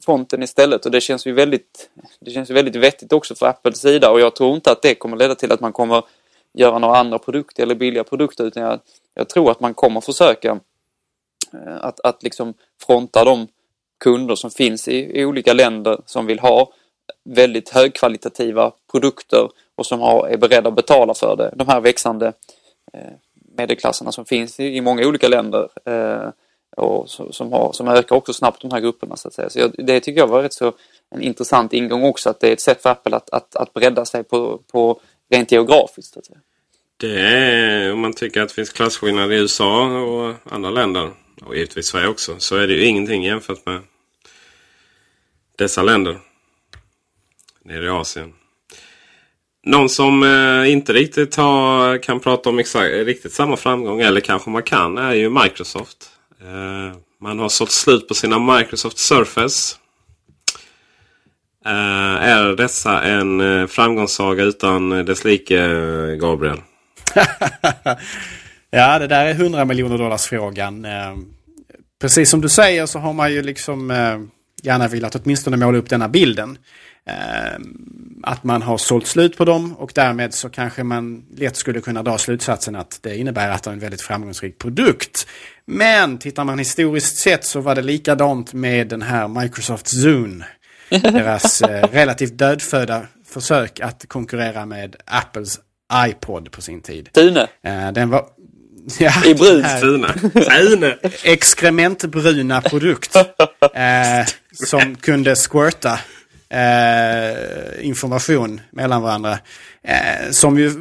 fronten istället. Och det känns ju väldigt det känns ju väldigt vettigt också för Apples sida. Och jag tror inte att det kommer leda till att man kommer göra några andra produkter eller billiga produkter. Utan jag, jag tror att man kommer försöka eh, att, att liksom fronta de kunder som finns i, i olika länder som vill ha väldigt högkvalitativa produkter och som har, är beredda att betala för det. De här växande eh, medelklasserna som finns i, i många olika länder eh, och som, har, som ökar också snabbt de här grupperna så att säga. Så jag, det tycker jag var rätt så en intressant ingång också att det är ett sätt för Apple att, att, att bredda sig på, på rent geografiskt. Så att säga. Det är, om man tycker att det finns klasskillnader i USA och andra länder och givetvis Sverige också så är det ju ingenting jämfört med dessa länder. Nere i Asien. Någon som eh, inte riktigt har, kan prata om exakt, riktigt samma framgång, eller kanske man kan, är ju Microsoft. Eh, man har sålt slut på sina Microsoft Surface. Eh, är dessa en eh, framgångssaga utan eh, dess like, eh, Gabriel? ja, det där är 100 miljoner dollars frågan. Eh, precis som du säger så har man ju liksom gärna velat åtminstone måla upp denna bilden. Eh, att man har sålt slut på dem och därmed så kanske man lätt skulle kunna dra slutsatsen att det innebär att det är en väldigt framgångsrik produkt. Men tittar man historiskt sett så var det likadant med den här Microsoft Zune. Deras eh, relativt dödfödda försök att konkurrera med Apples iPod på sin tid. Tune. Eh, den var... Ja, I brun. Tune. Exkrementbruna produkt. Eh, som kunde squirta eh, information mellan varandra. Eh, som ju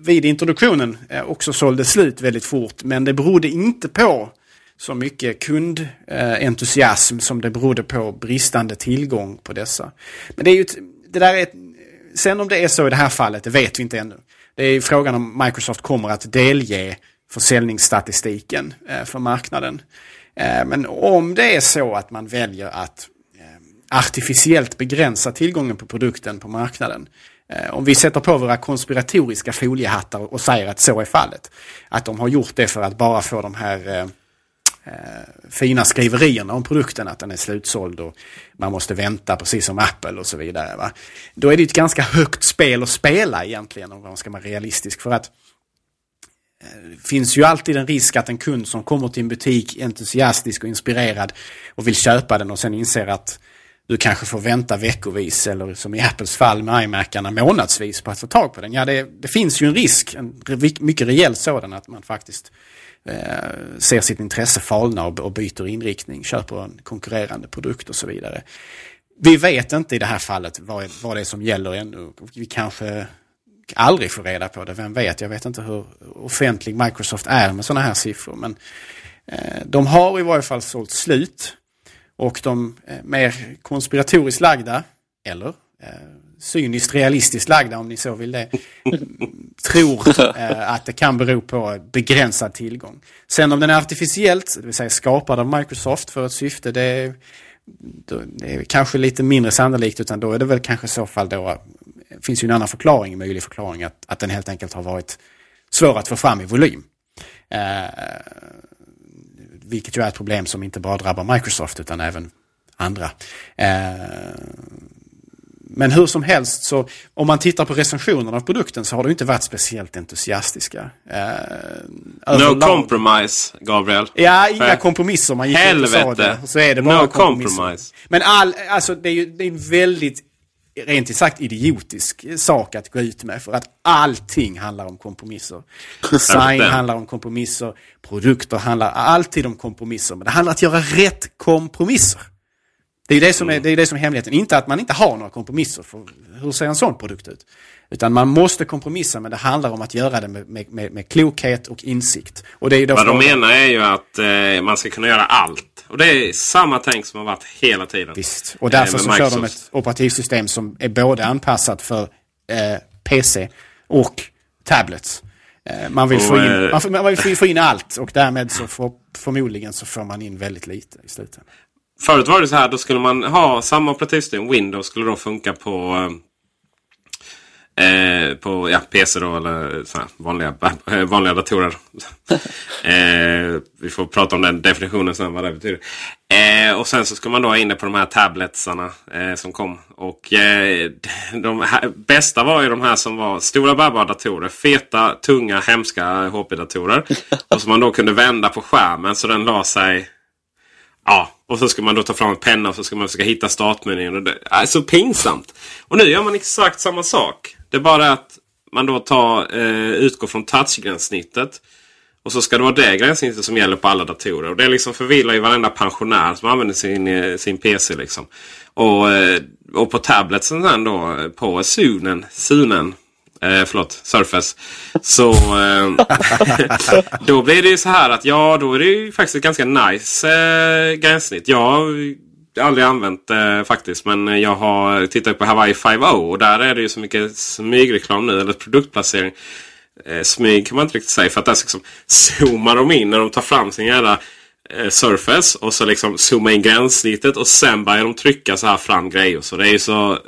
vid introduktionen eh, också sålde slut väldigt fort. Men det berodde inte på så mycket kundentusiasm som det berodde på bristande tillgång på dessa. Men det är ju det där är, sen om det är så i det här fallet, det vet vi inte ännu. Det är frågan om Microsoft kommer att delge försäljningsstatistiken eh, för marknaden. Eh, men om det är så att man väljer att eh, artificiellt begränsa tillgången på produkten på marknaden. Om vi sätter på våra konspiratoriska foliehattar och säger att så är fallet. Att de har gjort det för att bara få de här fina skriverierna om produkten, att den är slutsåld och man måste vänta precis som Apple och så vidare. Va? Då är det ett ganska högt spel att spela egentligen om man ska vara realistisk. För att Eh, finns ju alltid en risk att en kund som kommer till en butik entusiastisk och inspirerad och vill köpa den och sen inser att du kanske får vänta veckovis eller som i Apples fall med iMacarna månadsvis på att få tag på den. Ja, det, det finns ju en risk, en mycket rejäl sådan, att man faktiskt eh, ser sitt intresse falna och, och byter inriktning, köper en konkurrerande produkt och så vidare. Vi vet inte i det här fallet vad, vad det är som gäller ännu. Vi kanske aldrig får reda på det, vem vet? Jag vet inte hur offentlig Microsoft är med sådana här siffror. Men eh, de har i varje fall sålt slut och de eh, mer konspiratoriskt lagda, eller eh, cyniskt realistiskt lagda om ni så vill det, tror eh, att det kan bero på begränsad tillgång. Sen om den är artificiellt, det vill säga skapad av Microsoft för ett syfte, det är, det är kanske lite mindre sannolikt utan då är det väl kanske i så fall då, finns ju en annan förklaring, en möjlig förklaring, att, att den helt enkelt har varit svår att få fram i volym. Eh, vilket ju är ett problem som inte bara drabbar Microsoft utan även andra. Eh, Men hur som helst så om man tittar på recensionerna av produkten så har de inte varit speciellt entusiastiska. Eh, no compromise, Gabriel. Ja, inga kompromisser. Man gick Helvete. ut och sa det. Så är det bara no compromise. Men all, alltså, det är ju det är en väldigt, rent ut sagt, idiotisk sak att gå ut med. För att allting handlar om kompromisser. Design handlar om kompromisser. Produkter handlar alltid om kompromisser. Men det handlar om att göra rätt kompromisser. Det är det som är, det är, det som är hemligheten. Inte att man inte har några kompromisser. För hur ser en sån produkt ut? Utan man måste kompromissa men det handlar om att göra det med, med, med, klokhet och insikt. Och det är Vad de menar är ju att eh, man ska kunna göra allt. Och det är samma tänk som har varit hela tiden. Visst. Och därför Eh, så kör de Microsoft. ett operativsystem som är både anpassat för eh, PC och tablets. Eh, man, vill Och, få in, eh, man, man vill få- få in allt och därmed så får, förmodligen så får man in väldigt lite i slutändan. Förut var det så här, då skulle man ha samma operativsystem. Windows skulle då funka på eh, på ja, PC då eller så här, vanliga, vanliga datorer. eh, vi får prata om den definitionen sen vad det betyder. Eh, och sen så ska man då in på de här tabletsarna eh, som kom. Och eh, de här, bästa var ju de här som var stora bärbara datorer. Feta, tunga, hemska HP-datorer. och som man då kunde vända på skärmen så den la sig Ja, och så ska man då ta fram en penna och så ska man försöka hitta startmenyn. Och det är så pinsamt. Och nu gör man exakt samma sak. Det är bara att man då tar, eh, utgår från touchgränssnittet. Och så ska det vara det gränssnittet som gäller på alla datorer. Och det liksom förvillar ju varenda pensionär som använder sin, eh, sin PC. Liksom. Och, eh, och på tabletsen sen då, på Sunen, Sunen Eh, förlåt, Surface. Så eh, då blir det ju så här att ja, då är det ju faktiskt ett ganska nice eh, gränssnitt. Jag har aldrig använt det faktiskt. Men jag har tittat på Hawaii 5 och där är det ju så mycket smygreklam nu. Eller produktplacering. Eh, smyg kan man inte riktigt säga. För att där liksom zoomar de in när de tar fram sin jävla eh, Surface. Och så liksom zoomar in gränssnittet. Och sen börjar de trycka så här fram grejer. Så det är ju så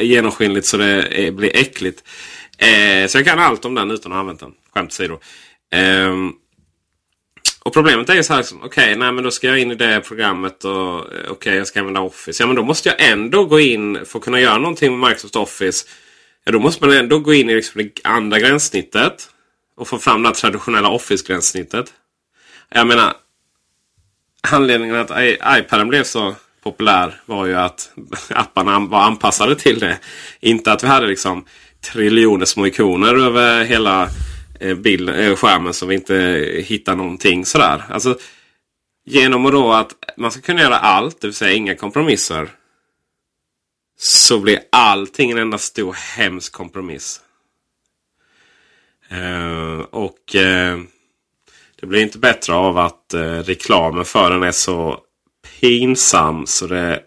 genomskinligt så det är, blir äckligt. Eh, så jag kan allt om den utan att ha använt den. Skämt åsido. Ehm, och problemet är ju så här. liksom, Okej, nej men då ska jag in i det programmet. och okej, Okej, jag ska använda Office. Ja, men då måste jag ändå gå in för att kunna göra någonting med Microsoft Office. Ja, då måste man ändå gå in i liksom det andra gränssnittet. Och få fram det här traditionella Office-gränssnittet. Jag menar, anledningen att i- iPaden blev så populär var ju att apparna var anpassade till det. Inte att vi hade liksom triljoner små ikoner över hela Eh, bild, eh, skärmen som vi inte hittar någonting sådär. Alltså, genom att då att man ska kunna göra allt, det vill säga inga kompromisser. Så blir allting en enda stor hemsk kompromiss. Eh, och eh, det blir inte bättre av att eh, reklamen för den är så pinsam så det...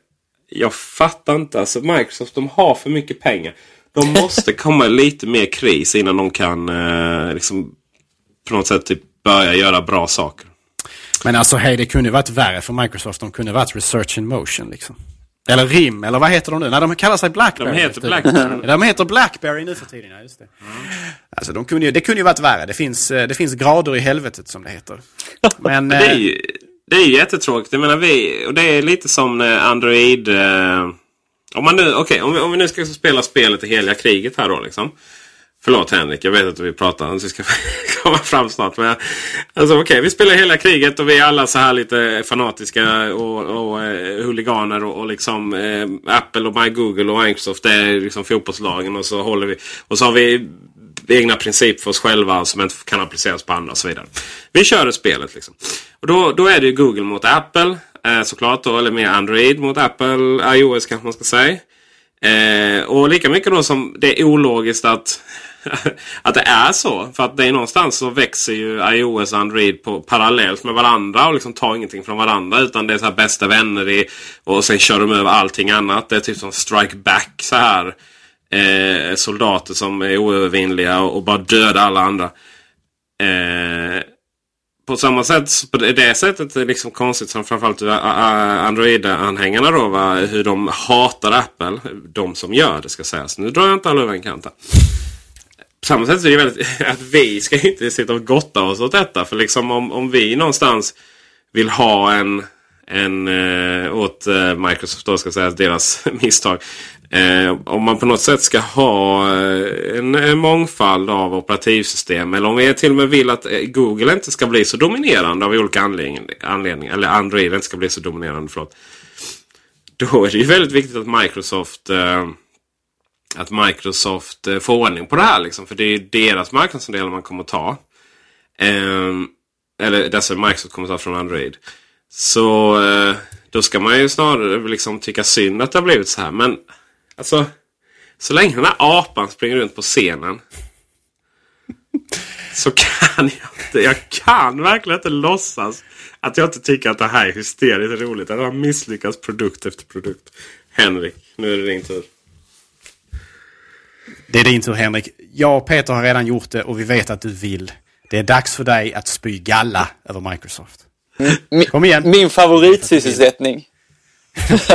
Jag fattar inte. Alltså Microsoft de har för mycket pengar. De måste komma lite mer kris innan de kan eh, liksom på något sätt typ börja göra bra saker. Men alltså hej, det kunde varit värre för Microsoft. De kunde varit Research in Motion liksom. Eller RIM, eller vad heter de nu? Nej, de kallar sig Blackberry. De heter. Blackberry. De heter Blackberry nu för tiden, ja, just det. Alltså, de kunde ju, det kunde ju varit värre. Det finns, eh, det finns grader i helvetet som det heter. Men... Det är eh, ju, det är ju jättetråkigt. Jag menar vi, och det är lite som Android... Eh, om, man nu, okay, om, vi, om vi nu ska spela spelet i heliga kriget här då liksom. Förlåt Henrik, jag vet att vi pratar att vi ska komma fram snart. Men alltså, okay, vi spelar hela kriget och vi är alla så här lite fanatiska och, och eh, huliganer och, och liksom eh, Apple och My Google och Microsoft det är liksom fotbollslagen och så håller vi och så har vi egna principer för oss själva som inte kan appliceras på andra och så vidare. Vi kör det spelet liksom. Och då, då är det ju Google mot Apple Eh, såklart då, eller mer Android mot Apple, iOS kanske man ska säga. Eh, och lika mycket då som det är ologiskt att, att det är så. För att det är någonstans så växer ju iOS och Android på, parallellt med varandra och liksom tar ingenting från varandra. Utan det är så här bästa vänner i, och sen kör de över allting annat. Det är typ som strike back så här. Eh, soldater som är oövervinnliga och, och bara dödar alla andra. Eh, på samma sätt, på det, sättet är det liksom konstigt som framförallt Android-anhängarna då. Va? Hur de hatar Apple. De som gör det ska sägas. Nu drar jag inte alla över en kant här. På samma sätt så är det väldigt att vi ska inte sitta och gotta oss åt detta. För liksom om, om vi någonstans vill ha en, en, eh, åt eh, Microsoft då ska säga deras misstag. Eh, om man på något sätt ska ha eh, en, en mångfald av operativsystem. Eller om vi till och med vill att eh, Google inte ska bli så dominerande av olika anledningar. Eller Android inte ska bli så dominerande. Förlåt. Då är det ju väldigt viktigt att Microsoft eh, att Microsoft eh, får ordning på det här. Liksom, för det är deras marknadsandelar man kommer att ta. Eh, eller dessa Microsoft kommer att ta från Android. Så eh, då ska man ju snarare liksom tycka synd att det har blivit så här. Men alltså, så länge den här apan springer runt på scenen. så kan jag inte. Jag kan verkligen inte låtsas att jag inte tycker att det här är hysteriskt roligt. Att har misslyckats produkt efter produkt. Henrik, nu är det din tur. Det är din tur Henrik. Jag och Peter har redan gjort det och vi vet att du vill. Det är dags för dig att spy galla över Microsoft. Min, Kom igen. Min favoritsysselsättning.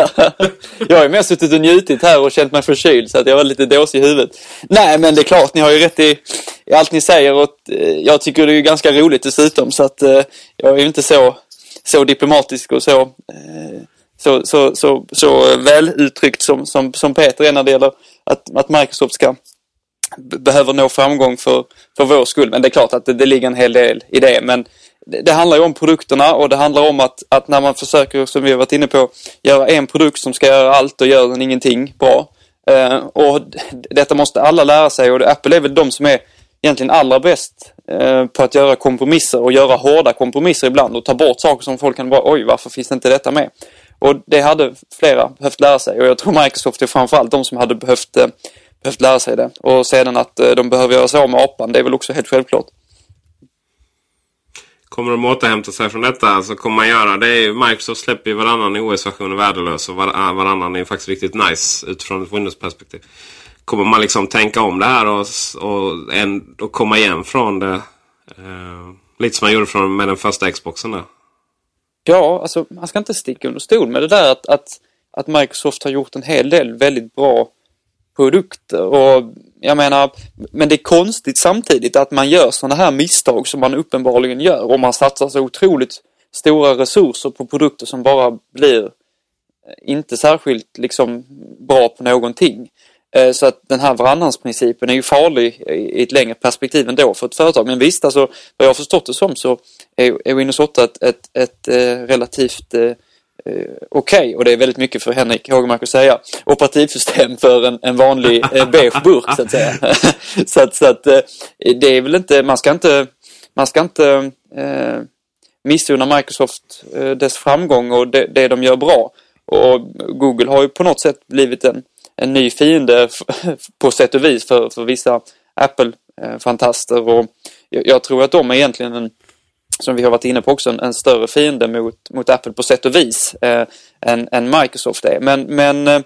jag har ju mer suttit och njutit här och känt mig förkyld så att jag var lite dåsig i huvudet. Nej men det är klart, ni har ju rätt i, i allt ni säger och eh, jag tycker det är ganska roligt dessutom så att eh, jag är ju inte så, så diplomatisk och så, eh, så, så, så, så väl uttryckt som, som, som Peter är när det gäller att, att Microsoft ska behöver nå framgång för, för vår skull. Men det är klart att det, det ligger en hel del i det. Men det, handlar ju om produkterna och det handlar om att, att när man försöker, som vi har varit inne på, göra en produkt som ska göra allt och gör den ingenting bra. Eh, och detta måste alla lära sig och Apple är väl de som är egentligen allra bäst eh, på att göra kompromisser och göra hårda kompromisser ibland och ta bort saker som folk kan vara, oj varför finns inte detta med? Och det hade flera behövt lära sig och jag tror Microsoft är framförallt de som hade behövt, eh, behövt lära sig det. Och sedan att eh, de behöver göra sig av med apan, det är väl också helt självklart. Kommer de återhämta sig från detta? så kommer man göra det? Microsoft släpper ju varannan OS-version värdelös och äh, varannan är faktiskt riktigt nice utifrån ett Windows-perspektiv. Kommer man liksom tänka om det här och, och, en, och komma igen från det? Eh, lite som man gjorde från, med den första Xboxen där. Ja, alltså man ska inte sticka under stol med det där att, att, att Microsoft har gjort en hel del väldigt bra produkter och jag menar, men det är konstigt samtidigt att man gör sådana här misstag som man uppenbarligen gör om man satsar så otroligt stora resurser på produkter som bara blir eh, inte särskilt liksom bra på någonting. Eh, så att den här varannansprincipen är ju farlig i ett längre perspektiv ändå för ett företag. Men visst, alltså, vad jag har förstått det som så är Windows 8 ett, ett, ett eh, relativt eh, Eh, okej okay, och det är väldigt mycket för Henrik Hågemark att säga operativsystem för en, en vanlig eh, beige burk så att säga. så att, så att eh, det är väl inte, man ska inte, man ska inte eh, missunna Microsoft eh, dess framgång och det, det de gör bra. Och Google har ju på något sätt blivit en en ny fiende på sätt och vis för, för vissa Apple-fantaster. Eh, och jag, jag, tror att de är egentligen en, som vi har varit inne på också, en, en större fiende mot, mot Apple på sätt och vis eh, än, än Microsoft är. Men, men eh,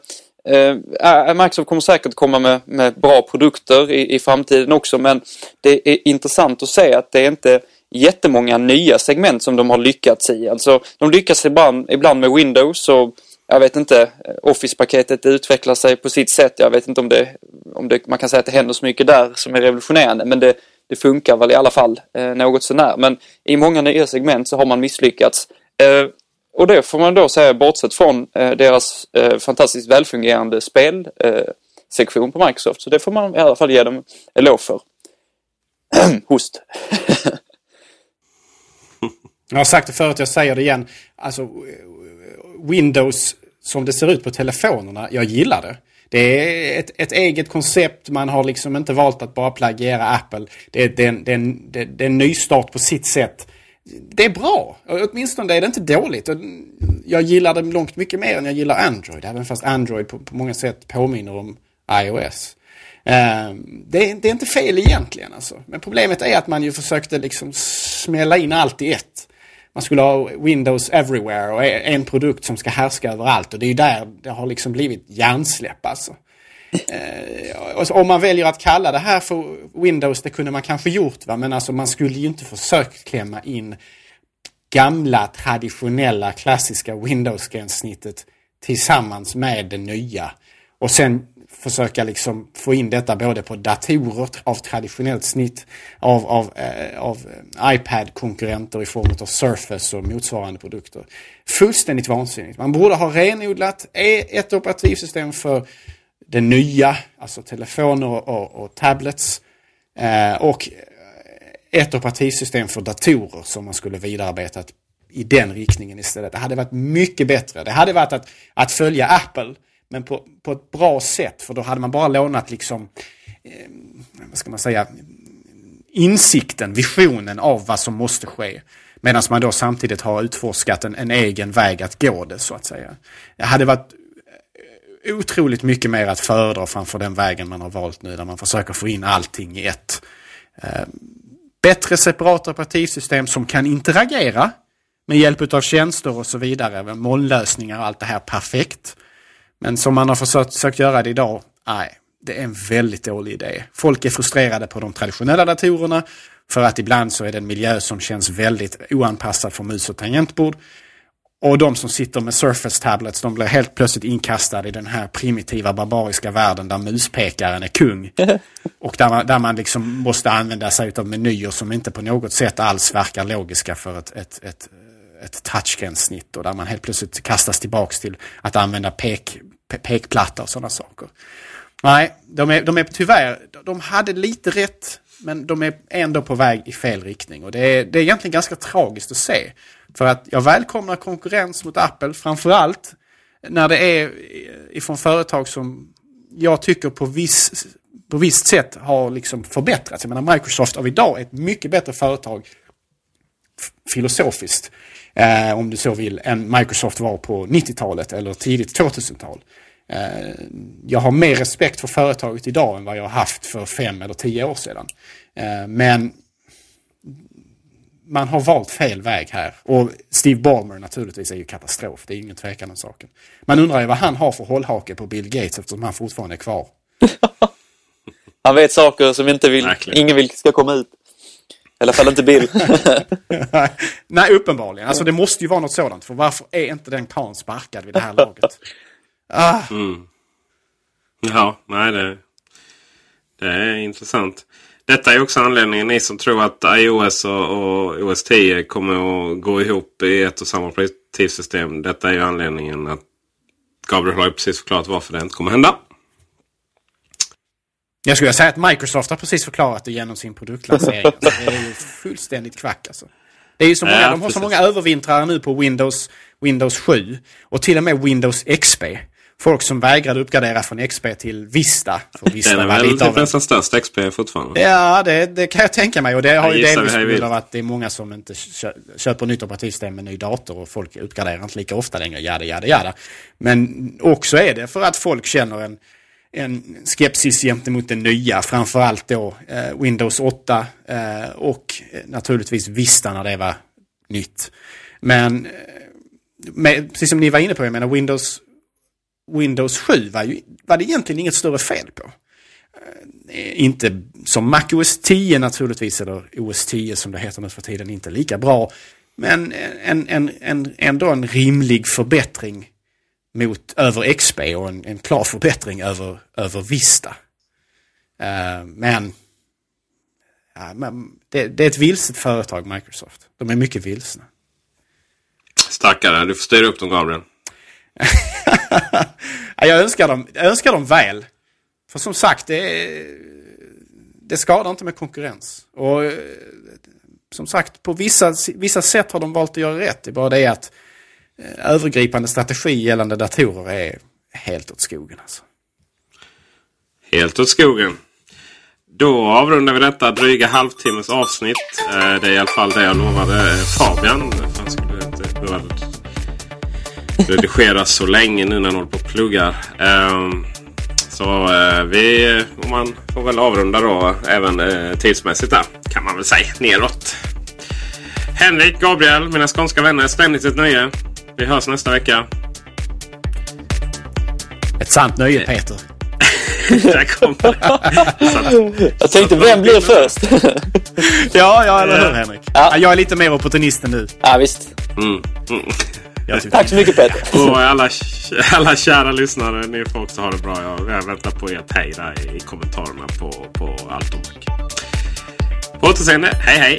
eh, eh, Microsoft kommer säkert komma med, med bra produkter i, i framtiden också men det är intressant att se att det är inte jättemånga nya segment som de har lyckats i. Alltså de lyckas ibland, ibland med Windows och jag vet inte, eh, Office-paketet utvecklar sig på sitt sätt. Jag vet inte om det, om det, man kan säga att det händer så mycket där som är revolutionerande, men det, det funkar väl i alla fall eh, något sånär. Men i många nya segment så har man misslyckats. Eh, och det får man då säga bortsett från eh, deras eh, fantastiskt välfungerande spelsektion eh, på Microsoft. Så det får man i alla fall ge dem eloge för. Host. jag har sagt det förut, jag säger det igen. Alltså, Windows som det ser ut på telefonerna, jag gillar det. Det är ett, ett eget koncept, man har liksom inte valt att bara plagiera Apple. Det är, det, är en, det, är en, det är en nystart på sitt sätt. Det är bra, åtminstone är det inte dåligt. Jag gillar det långt mycket mer än jag gillar Android, även fast Android på, på många sätt påminner om iOS. Uh, det, är, det, är inte fel egentligen alltså. Men problemet är att man ju försökte liksom smälla in allt i ett man skulle ha Windows everywhere och en produkt som ska härska överallt. Och det är ju där det har liksom blivit hjärnsläpp alltså. Eh, om man väljer att kalla det här för Windows, det kunde man kanske gjort va, men alltså man skulle ju inte försökt klämma in gamla traditionella klassiska Windows-gränssnittet tillsammans med det nya. Och sen försöka liksom få in detta både på datorer av traditionellt snitt, av, av, eh, av eh, iPad-konkurrenter i form av Surface och motsvarande produkter. Fullständigt vansinnigt. Man borde ha renodlat e ett operativsystem för det nya, alltså telefoner och, och, och tablets. Eh, och eh, ett operativsystem för datorer som man skulle vidarearbetat i den riktningen istället. Det hade varit mycket bättre. Det hade varit att, att följa Apple men på, på ett bra sätt för då hade man bara lånat liksom, eh, vad ska man säga, insikten, visionen av vad som måste ske. Medan man då samtidigt har utforskat en, en egen väg att gå det så att säga. Det hade varit eh, otroligt mycket mer att föredra framför den vägen man har valt nu där man försöker få in allting i ett. Eh, bättre separata operativsystem som kan interagera med hjälp av tjänster och så vidare, molnlösningar och allt det här perfekt. Men som man har försökt, försökt göra det idag, nej, det är en väldigt dålig idé. Folk är frustrerade på de traditionella datorerna för att ibland så är det en miljö som känns väldigt oanpassad för mus och tangentbord. Och de som sitter med Surface Tablets, de blir helt plötsligt inkastade i den här primitiva barbariska världen där muspekaren är kung. Och där man, där man liksom måste använda sig av menyer som inte på något sätt alls verkar logiska för ett, ett, ett, ett touchgränssnitt. Och där man helt plötsligt kastas tillbaks till att använda pek, pekplatta och sådana saker. Nej, de är, de är tyvärr, de hade lite rätt men de är ändå på väg i fel riktning. Och det är, det är egentligen ganska tragiskt att se. För att jag välkomnar konkurrens mot Apple, framförallt när det är ifrån företag som jag tycker på viss på visst sätt har liksom förbättrats. Jag menar Microsoft av idag är ett mycket bättre företag filosofiskt, eh, om du så vill, än Microsoft var på 90-talet eller tidigt 2000-tal. Eh, jag har mer respekt för företaget idag än vad jag har haft för fem eller tio år sedan. Eh, men man har valt fel väg här. Och Steve Ballmer naturligtvis är ju katastrof. Det är ingen tvekan om saken. Man undrar ju vad han har för hållhake på Bill Gates eftersom han fortfarande är kvar. han vet saker som inte vill, ingen vill ska komma ut. I alla fall inte Bill. nej, uppenbarligen. Alltså det måste ju vara något sådant. För varför är inte den karln sparkad vid det här laget? Ah. Mm. Ja, nej det, det är intressant. Detta är också anledningen ni som tror att iOS och, och OS 10 kommer att gå ihop i ett och samma operativsystem. Detta är ju anledningen att Gabriel har precis förklarat varför det inte kommer hända. Jag skulle säga att Microsoft har precis förklarat det genom sin produktlansering. Alltså, det är ju fullständigt kvack alltså. Det är ju så många, ja, de har precis. så många övervintrare nu på Windows, Windows 7 och till och med Windows XP folk som vägrade uppgradera från XP till Vista. För Vista den är väl typ nästan störst XP fortfarande? Ja, det, det, kan jag tänka mig. Och det har ju delvis på grund av att det är många som inte köper nytt operativsystem med ny dator och folk uppgraderar inte lika ofta längre. Jada, jada, jada. Men också är det för att folk känner en, en skepsis gentemot det nya. Framförallt då eh, Windows 8 eh, och eh, naturligtvis Vista när det var nytt. Men eh, med, precis som ni var inne på, jag menar Windows Windows 7 var, ju, var det egentligen inget större fel på. Eh, inte som Mac OS 10 naturligtvis, eller OS 10 som det heter nu för tiden, inte lika bra. Men eh, en, en, en, ändå en rimlig förbättring mot över XP och en, en klar förbättring över, över Vista. Uh, men, ja, men det, det, är ett vilset företag, Microsoft. De är mycket vilsna. Stackare, du får styra upp dem, Gabriel. jag, önskar dem, jag önskar dem väl. För som sagt, det, det skadar inte med konkurrens. Och eh, som sagt, på vissa, vissa sätt har de valt att göra rätt. Det är bara det att Eh, övergripande strategi gällande datorer är helt åt skogen. Alltså. Helt åt skogen. Då avrundar vi detta dryga halvtimmes avsnitt. Eh, det är i alla fall det jag lovade Fabian. Han skulle inte behöva redigera så länge nu när han håller på och pluggar. Ehm, så eh, vi man får väl avrunda då även tidsmässigt där. Kan man väl säga neråt. Henrik, Gabriel, mina skånska vänner. Ständigt ett nöje. Vi hörs nästa vecka. Ett sant nöje Peter. Där det. Jag tänkte, vem blir först? ja, ja, eller hur Henrik? Ja. Jag är lite mer opportunisten nu. Ja, visst. Mm. Mm. Tack så mycket Peter. Och alla, alla kära lyssnare, ni får också ha det bra. Jag väntar på ert hej där i kommentarerna på, på allt om På återseende. Hej hej!